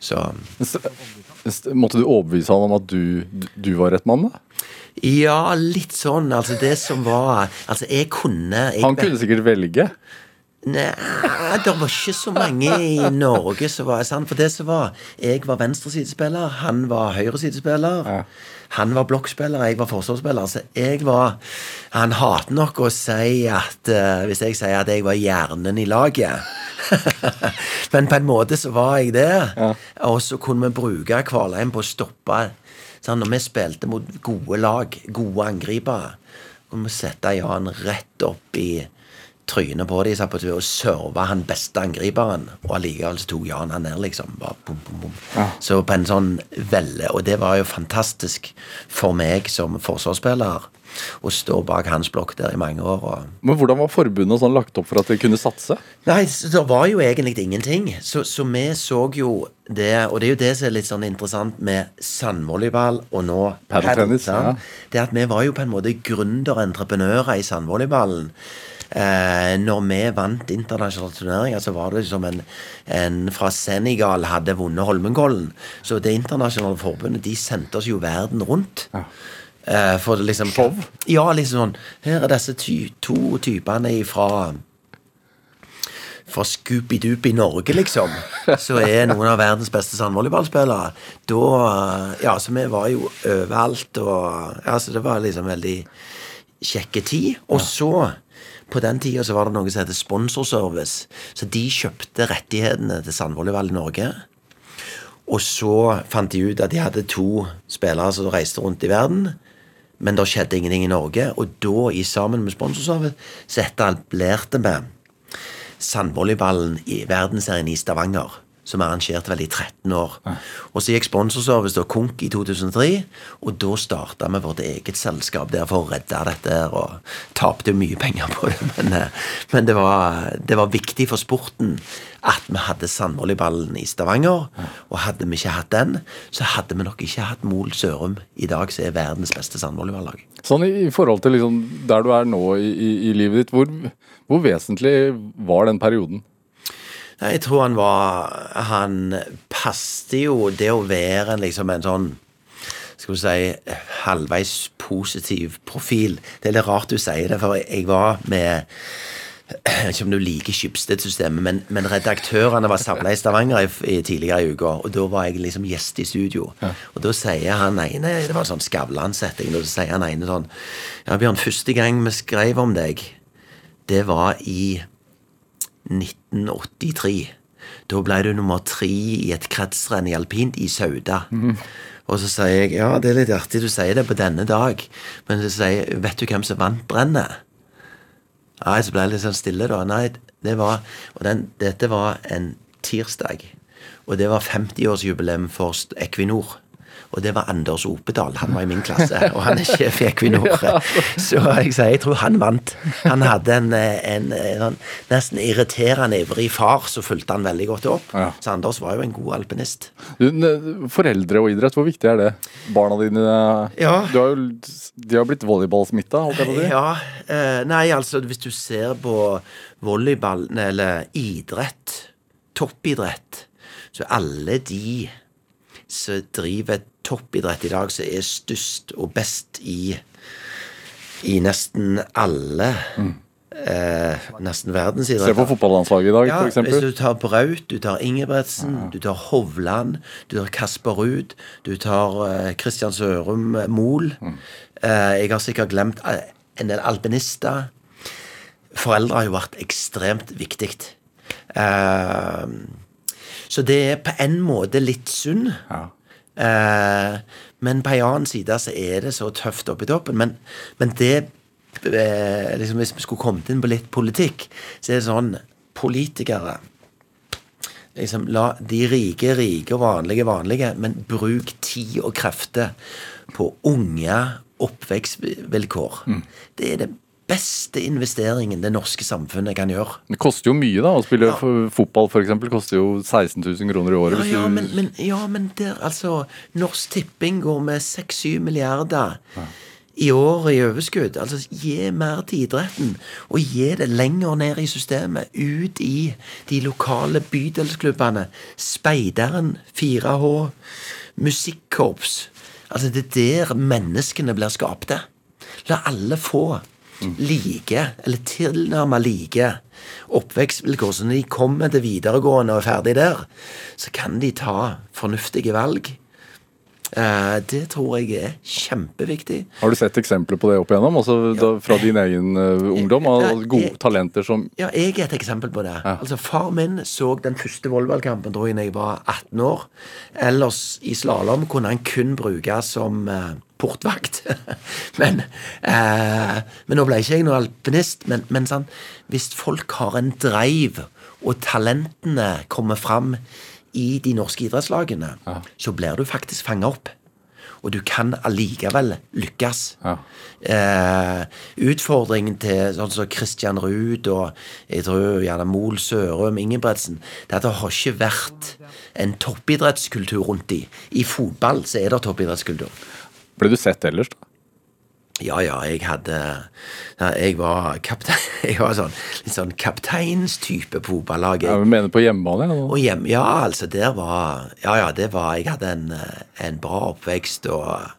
Speaker 3: Så
Speaker 2: S- s- Måtte du overbevise han om at du, du var rett mann? da?
Speaker 3: ja, litt sånn. Altså, det som var Altså, jeg kunne jeg,
Speaker 2: Han kunne sikkert velge.
Speaker 3: Nei, det var ikke så mange i Norge som var sant. For det som var Jeg var venstresidespiller, han var høyresidespiller.
Speaker 2: Ja.
Speaker 3: Han var blokkspiller, jeg var forsvarsspiller. Så jeg var Han hater nok å si at uh, Hvis jeg sier at jeg var hjernen i laget. (laughs) Men på en måte så var jeg det.
Speaker 2: Ja.
Speaker 3: Og så kunne vi bruke Kvalheim på å stoppe sånn, Når vi spilte mot gode lag, gode angripere, kunne vi sette Jan rett opp i trynet på dem satt på tur og serva han beste angriperen. Og allikevel så tok Jan han ned, liksom. Bare bom, bom, bom. Så på en sånn velle Og det var jo fantastisk for meg som forsvarsspiller å stå bak hans blokk der i mange år. og
Speaker 2: Men hvordan var forbundet sånn lagt opp for at dere kunne satse?
Speaker 3: Nei, det var jo egentlig ingenting. Så, så vi så jo det, og det er jo det som er litt sånn interessant med sandvolleyball og nå
Speaker 2: Padeltennis, ja.
Speaker 3: Det at vi var jo på en måte gründerentreprenører i sandvolleyballen. Eh, når vi vant internasjonale turneringer, så var det som en, en fra Senegal hadde vunnet Holmenkollen. Så det internasjonale forbundet de sendte oss jo verden rundt. Eh, for liksom
Speaker 2: Show?
Speaker 3: Ja, liksom sånn Her er disse ty to typene fra for Scooby-Doop i Norge, liksom, (laughs) så er noen av verdens beste sandvolleyballspillere. Da Ja, så vi var jo overalt, og Ja, så det var liksom veldig kjekke tid. Og så på den tida var det noe som heter sponsorservice. Så de kjøpte rettighetene til sandvolleyball i Norge. Og så fant de ut at de hadde to spillere som reiste rundt i verden. Men det skjedde ingenting i Norge. Og da, i sammen med sponsorservice, så etablerte vi sandvolleyballen i verdensserien i Stavanger. Som arrangerte vel i 13 år. Og så gikk sponsorservice da konk i 2003, og da starta vi vårt eget selskap der for å redde dette. her, Og tapte mye penger på det, (laughs) men, eh, men det, var, det var viktig for sporten at vi hadde sandvolleyballen i Stavanger. Og hadde vi ikke hatt den, så hadde vi nok ikke hatt Mol Sørum i dag, som er verdens beste sandvolleyballag.
Speaker 2: Sånn i, i forhold til liksom der du er nå i, i, i livet ditt, hvor, hvor vesentlig var den perioden?
Speaker 3: Jeg tror han var Han passte jo det å være en, liksom en sånn skal vi si, halvveis positiv profil. Det er litt rart du sier det, for jeg var med jeg vet ikke om du liker Skipsted-systemet, men, men redaktørene var samla i Stavanger i, i tidligere i uka, og da var jeg liksom gjest i studio. Og da sier han ene Det var en sånn Skavlan-setting, og da sier han ene sånn Ja, Bjørn, første gang vi skrev om deg, det var i 1983. Da ble du nummer tre i et kretsrenn i alpint i Sauda. Og så sier jeg ja, det er litt artig du sier det på denne dag, men så sier jeg, vet du hvem som vant brennet? Nei, så ble jeg litt sånn stille, da. Nei, det var Og den, dette var en tirsdag. Og det var 50-årsjubileum for Equinor. Og det var Anders Opedal. Han var i min klasse, og han er sjef i Equinor. (laughs) Så jeg sier jeg tror han vant. Han hadde en, en, en, nesten irriterende ivrig far så fulgte han veldig godt opp.
Speaker 2: Ja.
Speaker 3: Så Anders var jo en god alpinist.
Speaker 2: Foreldre og idrett, hvor viktig er det? Barna dine
Speaker 3: Ja.
Speaker 2: du har jo, De har blitt volleyballsmitta, holdt jeg på å si.
Speaker 3: Ja, eh, nei, altså hvis du ser på volleyball, eller idrett, toppidrett, så alle de som driver toppidrett i dag, som er størst og best i, i nesten alle eh, Nesten
Speaker 2: Se på fotballandslaget i dag,
Speaker 3: Ja,
Speaker 2: f.eks.
Speaker 3: hvis du tar Braut, du tar Ingebretsen, du tar Hovland, du tar Kasper Ruud, du tar eh, Christian Sørum Mol. Mol. Eh, jeg har sikkert glemt eh, en del alpinister. Foreldre har jo vært ekstremt viktig. Eh, så det er på en måte litt synd.
Speaker 2: Ja.
Speaker 3: Eh, men på en annen side så er det så tøft oppe i toppen. Men, men det eh, liksom Hvis vi skulle kommet inn på litt politikk, så er det sånn Politikere liksom La de rike rike og vanlige vanlige, men bruk tid og krefter på unge oppvekstvilkår. Det er det beste investeringen det norske samfunnet kan gjøre.
Speaker 2: Det koster jo mye, da. Å spille
Speaker 3: Ja.
Speaker 2: fotball, eksempel, koster jo 16 000 kroner i året.
Speaker 3: Ja, ja,
Speaker 2: du-
Speaker 3: men, men, ja, men der, altså Norsk Tipping går med 6-7 milliarder i året i overskudd. Altså, gi mer til idretten, og gi det lenger ned i systemet. Ut i de lokale bydelsklubbene. Speideren, 4H, musikkorps. Altså, det er der menneskene blir skapte. La alle få like, eller tilnærmet like, oppvekstvilkår. Så når de kommer til videregående og er ferdig der, så kan de ta fornuftige valg. Eh, det tror jeg er kjempeviktig.
Speaker 2: Har du sett eksempler på det opp igjennom? Altså da, fra din egen eh, ungdom?
Speaker 3: Ja,
Speaker 2: Av gode talenter som
Speaker 3: Ja, jeg er et eksempel på det. Altså, Far min så den første volleyballkampen da jeg var 18 år. Ellers i slalåm kunne han kun bruke som eh, portvakt. (laughs) men, eh, men nå ble ikke jeg noen alpinist. Men, men sånn, hvis folk har en drive, og talentene kommer fram i de norske idrettslagene, så blir du faktisk fanga opp. Og du kan allikevel lykkes.
Speaker 2: Ja.
Speaker 3: Eh, utfordringen til sånn som Christian Ruud og jeg tror gjerne Mol Sørum, Ingebretsen, det at det har ikke vært en toppidrettskultur rundt de. I fotball så er det toppidrettskultur.
Speaker 2: Ble du sett ellers, da?
Speaker 3: Ja, ja, jeg hadde ja, Jeg var kaptein (laughs) Jeg var sånn litt sånn kapteinstype på fotballaget.
Speaker 2: Ja, mener på hjemmebane? Ja.
Speaker 3: Hjem, ja, altså, der var Ja, ja, det var Jeg hadde en, eh, en bra oppvekst og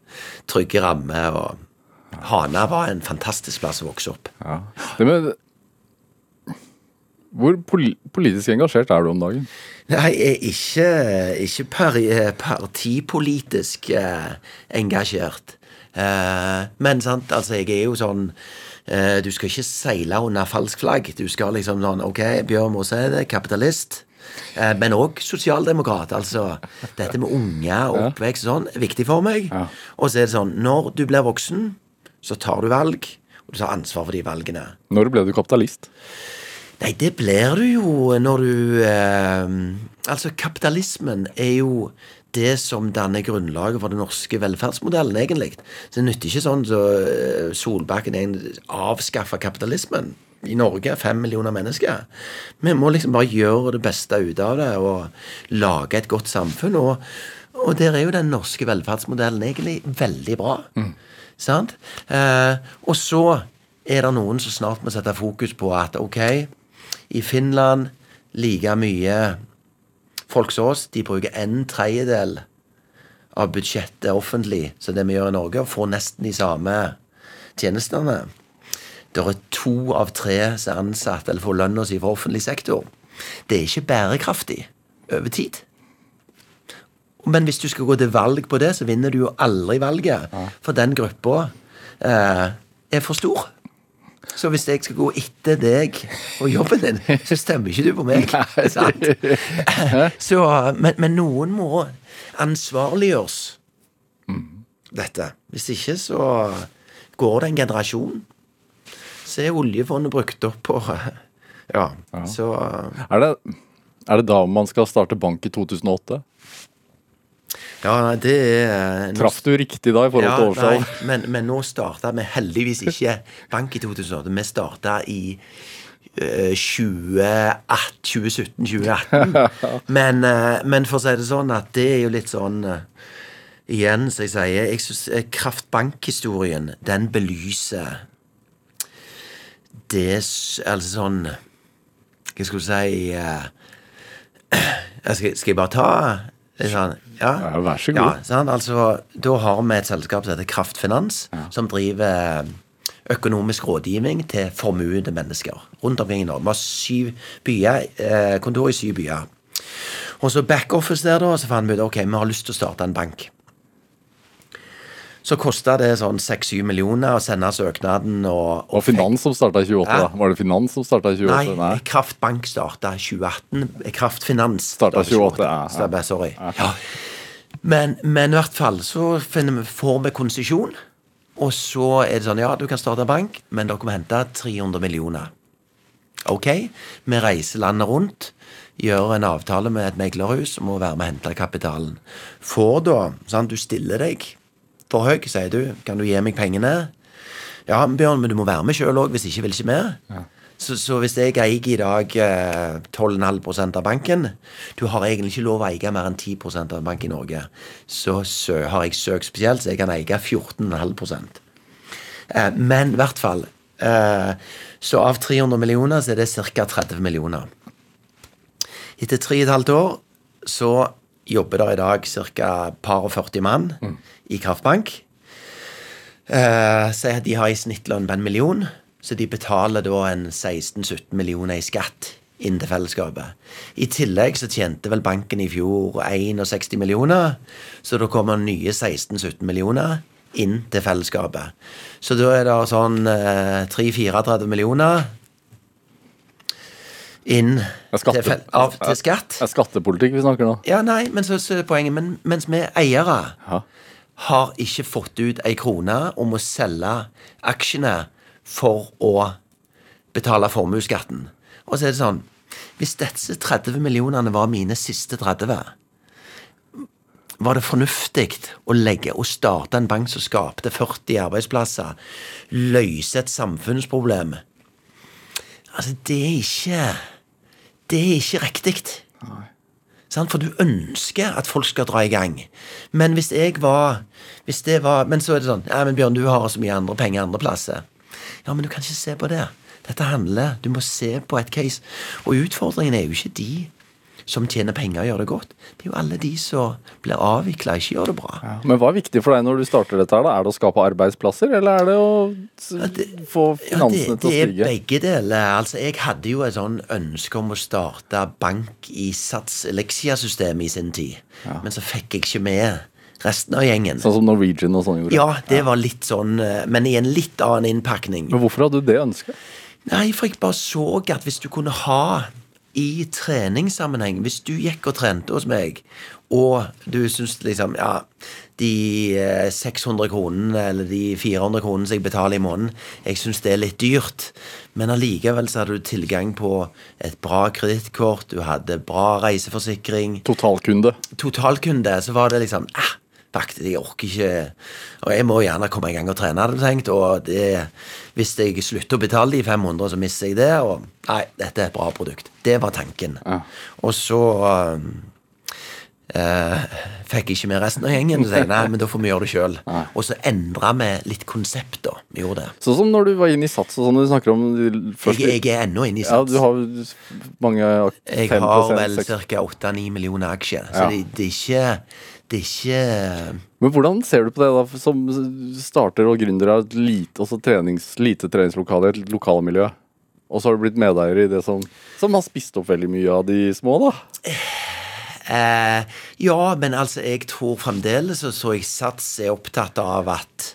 Speaker 3: trygge rammer, og Hana var en fantastisk plass å vokse opp.
Speaker 2: Ja. Det med Hvor politisk engasjert er du om dagen?
Speaker 3: Nei, jeg ikke, ikke partipolitisk eh, engasjert. Eh, men sant, altså, jeg er jo sånn eh, Du skal ikke seile under falsk flagg. Du skal liksom sånn Ok, Bjørn er kapitalist. Eh, men òg sosialdemokrat. Altså, dette med unger og oppvekst og sånn er viktig for meg.
Speaker 2: Ja.
Speaker 3: Og så er det sånn Når du blir voksen, så tar du valg, og du tar ansvar for de valgene.
Speaker 2: Når ble du kapitalist?
Speaker 3: Nei, det blir du jo når du eh, Altså, kapitalismen er jo det som danner grunnlaget for den norske velferdsmodellen, egentlig. Så det nytter ikke sånn så eh, Solbakken avskaffa kapitalismen. I Norge fem millioner mennesker. Vi må liksom bare gjøre det beste ut av det og lage et godt samfunn. Og, og der er jo den norske velferdsmodellen egentlig veldig bra. Sant? Eh, og så er det noen som snart må sette fokus på at ok, i Finland like mye folk som oss, de bruker en tredjedel av budsjettet offentlig så det vi gjør i Norge, og får nesten de samme tjenestene. Det er to av tre som er ansatt eller får lønna si fra offentlig sektor. Det er ikke bærekraftig over tid. Men hvis du skal gå til valg på det, så vinner du jo aldri valget. For den gruppa eh, er for stor. Så hvis jeg skal gå etter deg og jobben din, så stemmer ikke du på meg. (laughs) Så, men, men noen må ansvarliggjøres dette. Hvis ikke så går det en generasjon. Så er oljefondet brukt opp på Ja, så
Speaker 2: Er det, er det da man skal starte bank i 2008?
Speaker 3: Ja, det er
Speaker 2: Traff du riktig da i forhold til årstall?
Speaker 3: nei, men, men nå starta vi heldigvis ikke bank i 2008. Vi starta i eh, 2017-2018. (laughs) Men, eh, men for å si det sånn at det er jo litt sånn eh, Igjen, som jeg sier, jeg synes eh, Kraftbankhistorien, den belyser det Altså sånn Hva skal du si eh, (clears throat) skal, skal jeg bare ta ja?
Speaker 2: Ja, vær så god.
Speaker 3: Ja? Altså, da har vi et selskap som heter Kraftfinans, som driver økonomisk rådgivning til formuende mennesker rundt omkring i Norge. Vi har syv byer, eh, kontor i syv byer. Og så backoffice der, da, så fant vi ut ok, vi har lyst til å starte en bank. Så kosta det sånn 6-7 millioner å sende søknaden og,
Speaker 2: Og Finans som starta i 28, Ja. Var det Finans som starta i 28?
Speaker 3: Nei, Kraftbank starta 2018. Kraftfinans
Speaker 2: Starta 28, ja, ja.
Speaker 3: Stemmer, sorry. Ja. Men, men i hvert fall så vi, får vi konsesjon. Og så er det sånn Ja, du kan starte bank, men dere må hente 300 millioner. Ok, vi reiser landet rundt, gjør en avtale med et meglerhus om å være med og hente kapitalen. Får da sant, Du stiller deg for høy, sier du. Kan du gi meg pengene? Ja, Bjørn, men du må være med sjøl òg, hvis ikke vil ikke vi. Så, så hvis jeg eier i dag eh, 12,5% av banken Du har egentlig ikke lov å eie mer enn 10 av en bank i Norge. Så, så har jeg søkt spesielt, så jeg kan eie 14,5 eh, Men i hvert fall eh, Så av 300 millioner så er det ca. 30 millioner. Etter tre og et halvt år så jobber der i dag ca. par og 40 mann i Kraftbank. Eh, så de har i snittlønn på en million, så de betaler da en 16-17 millioner i skatt inn til fellesskapet. I tillegg så tjente vel banken i fjor 61 millioner, så da kommer nye 16-17 millioner inn til fellesskapet. Så da er det sånn eh, 3-34 millioner inn
Speaker 2: Er skatte-
Speaker 3: til, av, til skatt.
Speaker 2: Er skattepolitikk vi snakker nå.
Speaker 3: Ja, nei, men så, så er poenget men, Mens vi eiere
Speaker 2: Ja.
Speaker 3: Har ikke fått ut ei krone om å selge aksjene for å betale formuesskatten. Og så er det sånn Hvis disse 30 millionene var mine siste 30 var det fornuftig å legge og starte en bank som skapte 40 arbeidsplasser, løse et samfunnsproblem? Altså, det er ikke Det er ikke riktig. Sant? For du ønsker at folk skal dra i gang. Men hvis jeg var hvis det var, Men så er det sånn Ja, men Bjørn, du har så mye andre penger andre plasser. Ja, men du kan ikke se på det. Dette handler Du må se på et case. Og utfordringen er jo ikke de. Som tjener penger og gjør det godt. Det er jo alle de som blir avvikla, ikke gjør det bra.
Speaker 2: Men hva er viktig for deg når du starter dette? her da? Er det å skape arbeidsplasser, eller er det å
Speaker 3: det-
Speaker 2: få
Speaker 3: Ja, det,
Speaker 2: å til
Speaker 3: det
Speaker 2: å
Speaker 3: er begge deler. Altså, jeg hadde jo et sånn ønske om å starte bank i Sats i sin tid, men så fikk jeg ikke med resten av gjengen.
Speaker 2: Sånn som Norwegian og sånn gjorde?
Speaker 3: Ja, det var litt sånn, eh, men i en litt annen innpakning.
Speaker 2: Men hvorfor hadde du det ønsket?
Speaker 3: Nei, for jeg bare så at hvis du kunne ha i treningssammenheng Hvis du gikk og trente hos meg, og du syns liksom Ja, de eh, 600 kronene eller de 400 kronene som jeg betaler i måneden, jeg syns det er litt dyrt. Men allikevel så hadde du tilgang på et bra kredittkort, du hadde bra reiseforsikring
Speaker 2: Totalkunde.
Speaker 3: totalkunde, så var det liksom ah, Faktisk, jeg orker ikke Og jeg må gjerne komme i gang og trene, hadde jeg tenkt. Og det, hvis jeg slutter å betale de 500, så mister jeg det. Og nei, dette er et bra produkt. Det var tanken. Og så eh, fikk ikke med resten av gjengen. Så jeg nei, men da får vi gjøre det sjøl. Og så endra vi litt konsept, da. Vi gjorde det.
Speaker 2: Sånn som når du var inne i Sats og sånn, du snakker om de- først
Speaker 3: Jeg, jeg er ennå inne i Sats.
Speaker 2: Ja, du har mange
Speaker 3: Jeg har vel
Speaker 2: 6
Speaker 3: ca. 8-9 millioner aksjer. Så
Speaker 2: Ja.
Speaker 3: det, det er ikke ikke
Speaker 2: Men hvordan ser du på det da, som starter og gründer av et lite, også trenings, lite treningslokale, et lokalmiljø? Og så har du blitt medeier i det som, som har spist opp veldig mye av de små, da.
Speaker 3: Eh, ja, men altså, jeg tror fremdeles så, så jeg Sats er opptatt av at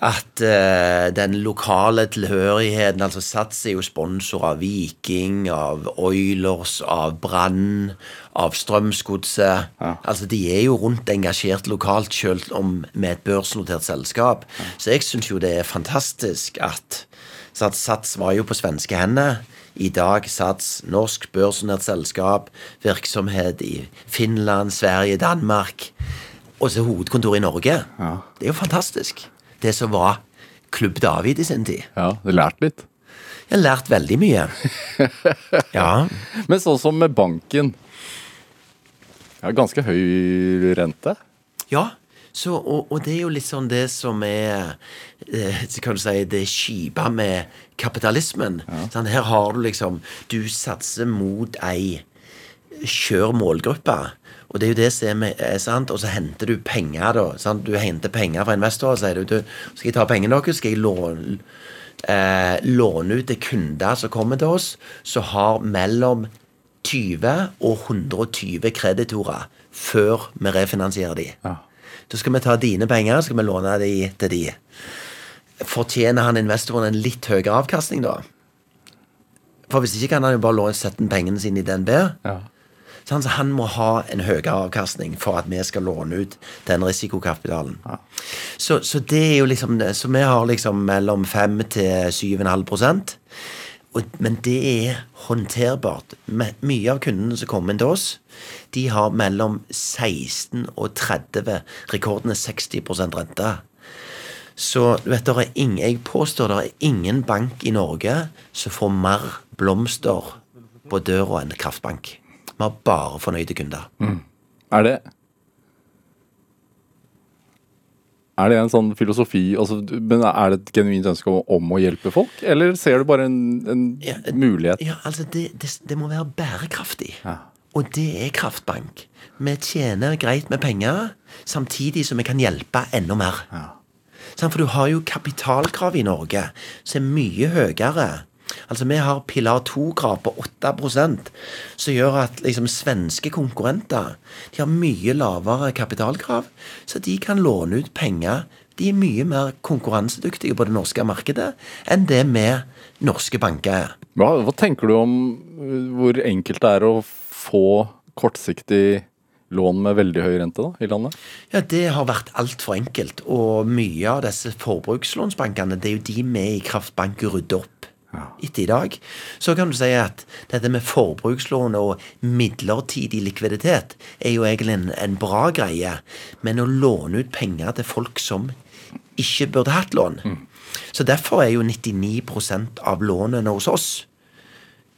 Speaker 3: at uh, den lokale tilhørigheten Altså Sats er jo sponsor av Viking, av Oilers, av Brann, av Strømsgodset. Altså De er jo rundt engasjert lokalt, selv om med et børsnotert selskap. Så jeg syns jo det er fantastisk at Sats, Sats var jo på svenske hender. I dag Sats, norsk børsnotert selskap, virksomhet i Finland, Sverige, Danmark. Og så hovedkontor i Norge. Det er jo fantastisk. Det som var Klubb David i sin tid.
Speaker 2: Ja, du har lært litt.
Speaker 3: Jeg har lært veldig mye. (laughs) Ja.
Speaker 2: Men sånn som med banken. Ja, ganske høy rente.
Speaker 3: ja. Så, og, og det er jo litt sånn det som er eh, kan du si, det kjipe med kapitalismen. Sånn, her har du liksom Du satser mot ei skjør målgruppe. Og det er jo det som er, sant. Og så henter du penger, da. Sant? Du henter penger fra investorer sier du, du skal jeg ta pengene deres, skal jeg låne, eh, låne ut til kunder som kommer til oss, som har mellom 20 og 120 kreditorer før vi refinansierer de. Da skal vi ta dine penger skal vi låne de til de. Fortjener han investoren en litt høyere avkastning, da? For hvis ikke kan han jo bare låne sette inn pengene sine i DNB. Så han, så han må ha en høyere avkastning for at vi skal låne ut den risikokapitalen. Så, så det er jo liksom. Så vi har liksom mellom 5 til 7,5 prosent. Men det er håndterbart. Mye av kundene som kommer inn til oss, de har mellom 16 og 30, rekorden er 60% rente. Så du vet, der er ingen, jeg påstår det er ingen bank i Norge som får mer blomster på døra enn Kraftbank. Vi har bare fornøyde kunder.
Speaker 2: Er det Er det en sånn filosofi altså, Men er det et genuint ønske om, om å hjelpe folk? Eller ser du bare en, en
Speaker 3: Ja,
Speaker 2: mulighet?
Speaker 3: Ja, altså det, det, det må være bærekraftig.
Speaker 2: Ja.
Speaker 3: Og det er Kraftbank. Vi tjener greit med penger, samtidig som vi kan hjelpe enda mer. Ja. For du har jo kapitalkrav i Norge som er mye høyere. Altså Vi har pilar 2-krav på 8% som gjør at liksom svenske konkurrenter de har mye lavere kapitalkrav, så de kan låne ut penger. De er mye mer konkurransedyktige på det norske markedet enn det vi norske banker er.
Speaker 2: Hva, hva tenker du om uh, hvor enkelt det er å få kortsiktig lån med veldig høy rente da, i landet?
Speaker 3: Ja, Det har vært altfor enkelt. Og mye av disse forbrukslånsbankene, det er jo de vi i Kraftbank rydder opp etter i dag. Så kan du si at dette med forbrukslån og midlertidig likviditet er jo egentlig en, en bra greie. Men å låne ut penger til folk som ikke burde hatt lån Så derfor er jo 99% av lånene hos oss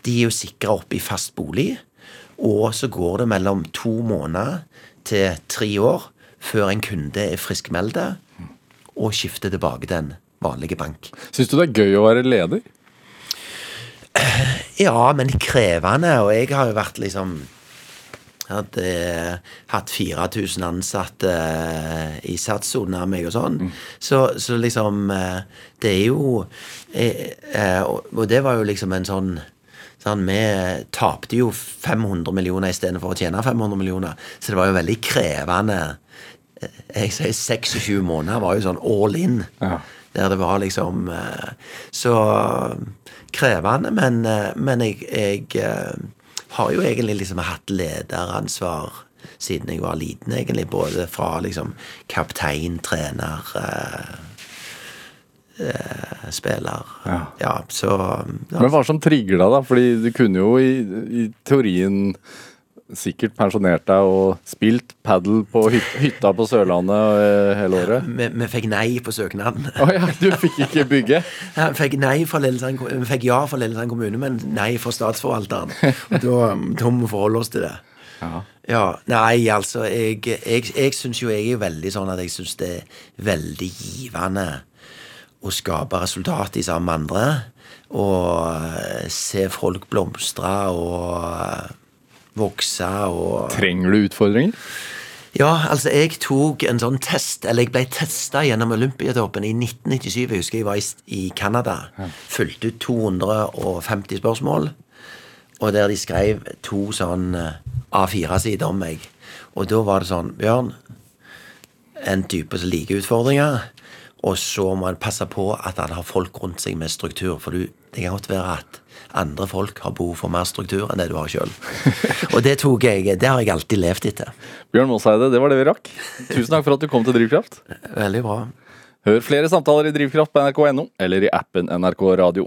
Speaker 3: de er jo sikra opp i fast bolig. Og så går det mellom to måneder til tre år før en kunde er friskmeldt og skifter tilbake til en vanlig bank.
Speaker 2: Syns du det er gøy å være leder?
Speaker 3: Ja, men krevende, og jeg har jo vært liksom hadde eh, hatt 4000 ansatte eh, i Sats under meg og sånn. Så, så liksom eh, Det er jo eh, eh, og, det var jo liksom en sånn Sånn, vi tapte jo 500 millioner istedenfor å tjene 500 millioner. Så det var jo veldig krevende. Eh, Jeg sier 26 måneder var jo sånn all in.
Speaker 2: Ja.
Speaker 3: Der det var liksom eh, Så krevende, men, eh, men jeg, jeg eh, har jo egentlig liksom hatt lederansvar siden jeg var liten, egentlig. Både fra liksom kaptein, trener eh, Spiller.
Speaker 2: Ja.
Speaker 3: så ja.
Speaker 2: Men hva som trigger deg, da? Fordi du kunne jo i, i teorien sikkert pensjonert deg og spilt padel på hytta på Sørlandet eh, hele året.
Speaker 3: vi, vi fikk nei på søknaden.
Speaker 2: Å ja, du fikk ikke bygge? (laughs)
Speaker 3: Vi fikk Lillesand fikk ja fra Lillesand kommune, men nei fra statsforvalteren. Og da, da må vi forholde oss til det.
Speaker 2: Ja.
Speaker 3: Ja, Nei, altså, jeg, jeg, jeg syns jo jeg er veldig sånn at jeg syns det er veldig givende å skape resultat i sammen med andre. Og eh, se folk blomstre og vokse og
Speaker 2: Trenger du utfordringer?
Speaker 3: Ja, altså, jeg tok en sånn test, eller jeg ble testa gjennom Olympiatoppen i 1997. Jeg husker jeg var i, Canada. Fulgte ut 250 spørsmål. Og der de skrev to sånn eh, A4-sider om meg. Og da var det sånn Bjørn, en type som liker utfordringer. Og så må en passe på at han har folk rundt seg med struktur. For du, det kan godt være at andre folk har behov for mer struktur enn det du har sjøl. Og det tok jeg, det har jeg alltid levd etter.
Speaker 2: Bjørn Måseide, det var det vi rakk. Tusen takk for at du kom til Drivkraft.
Speaker 3: Veldig bra.
Speaker 2: Hør flere samtaler i Drivkraft på nrk.no eller i appen NRK Radio.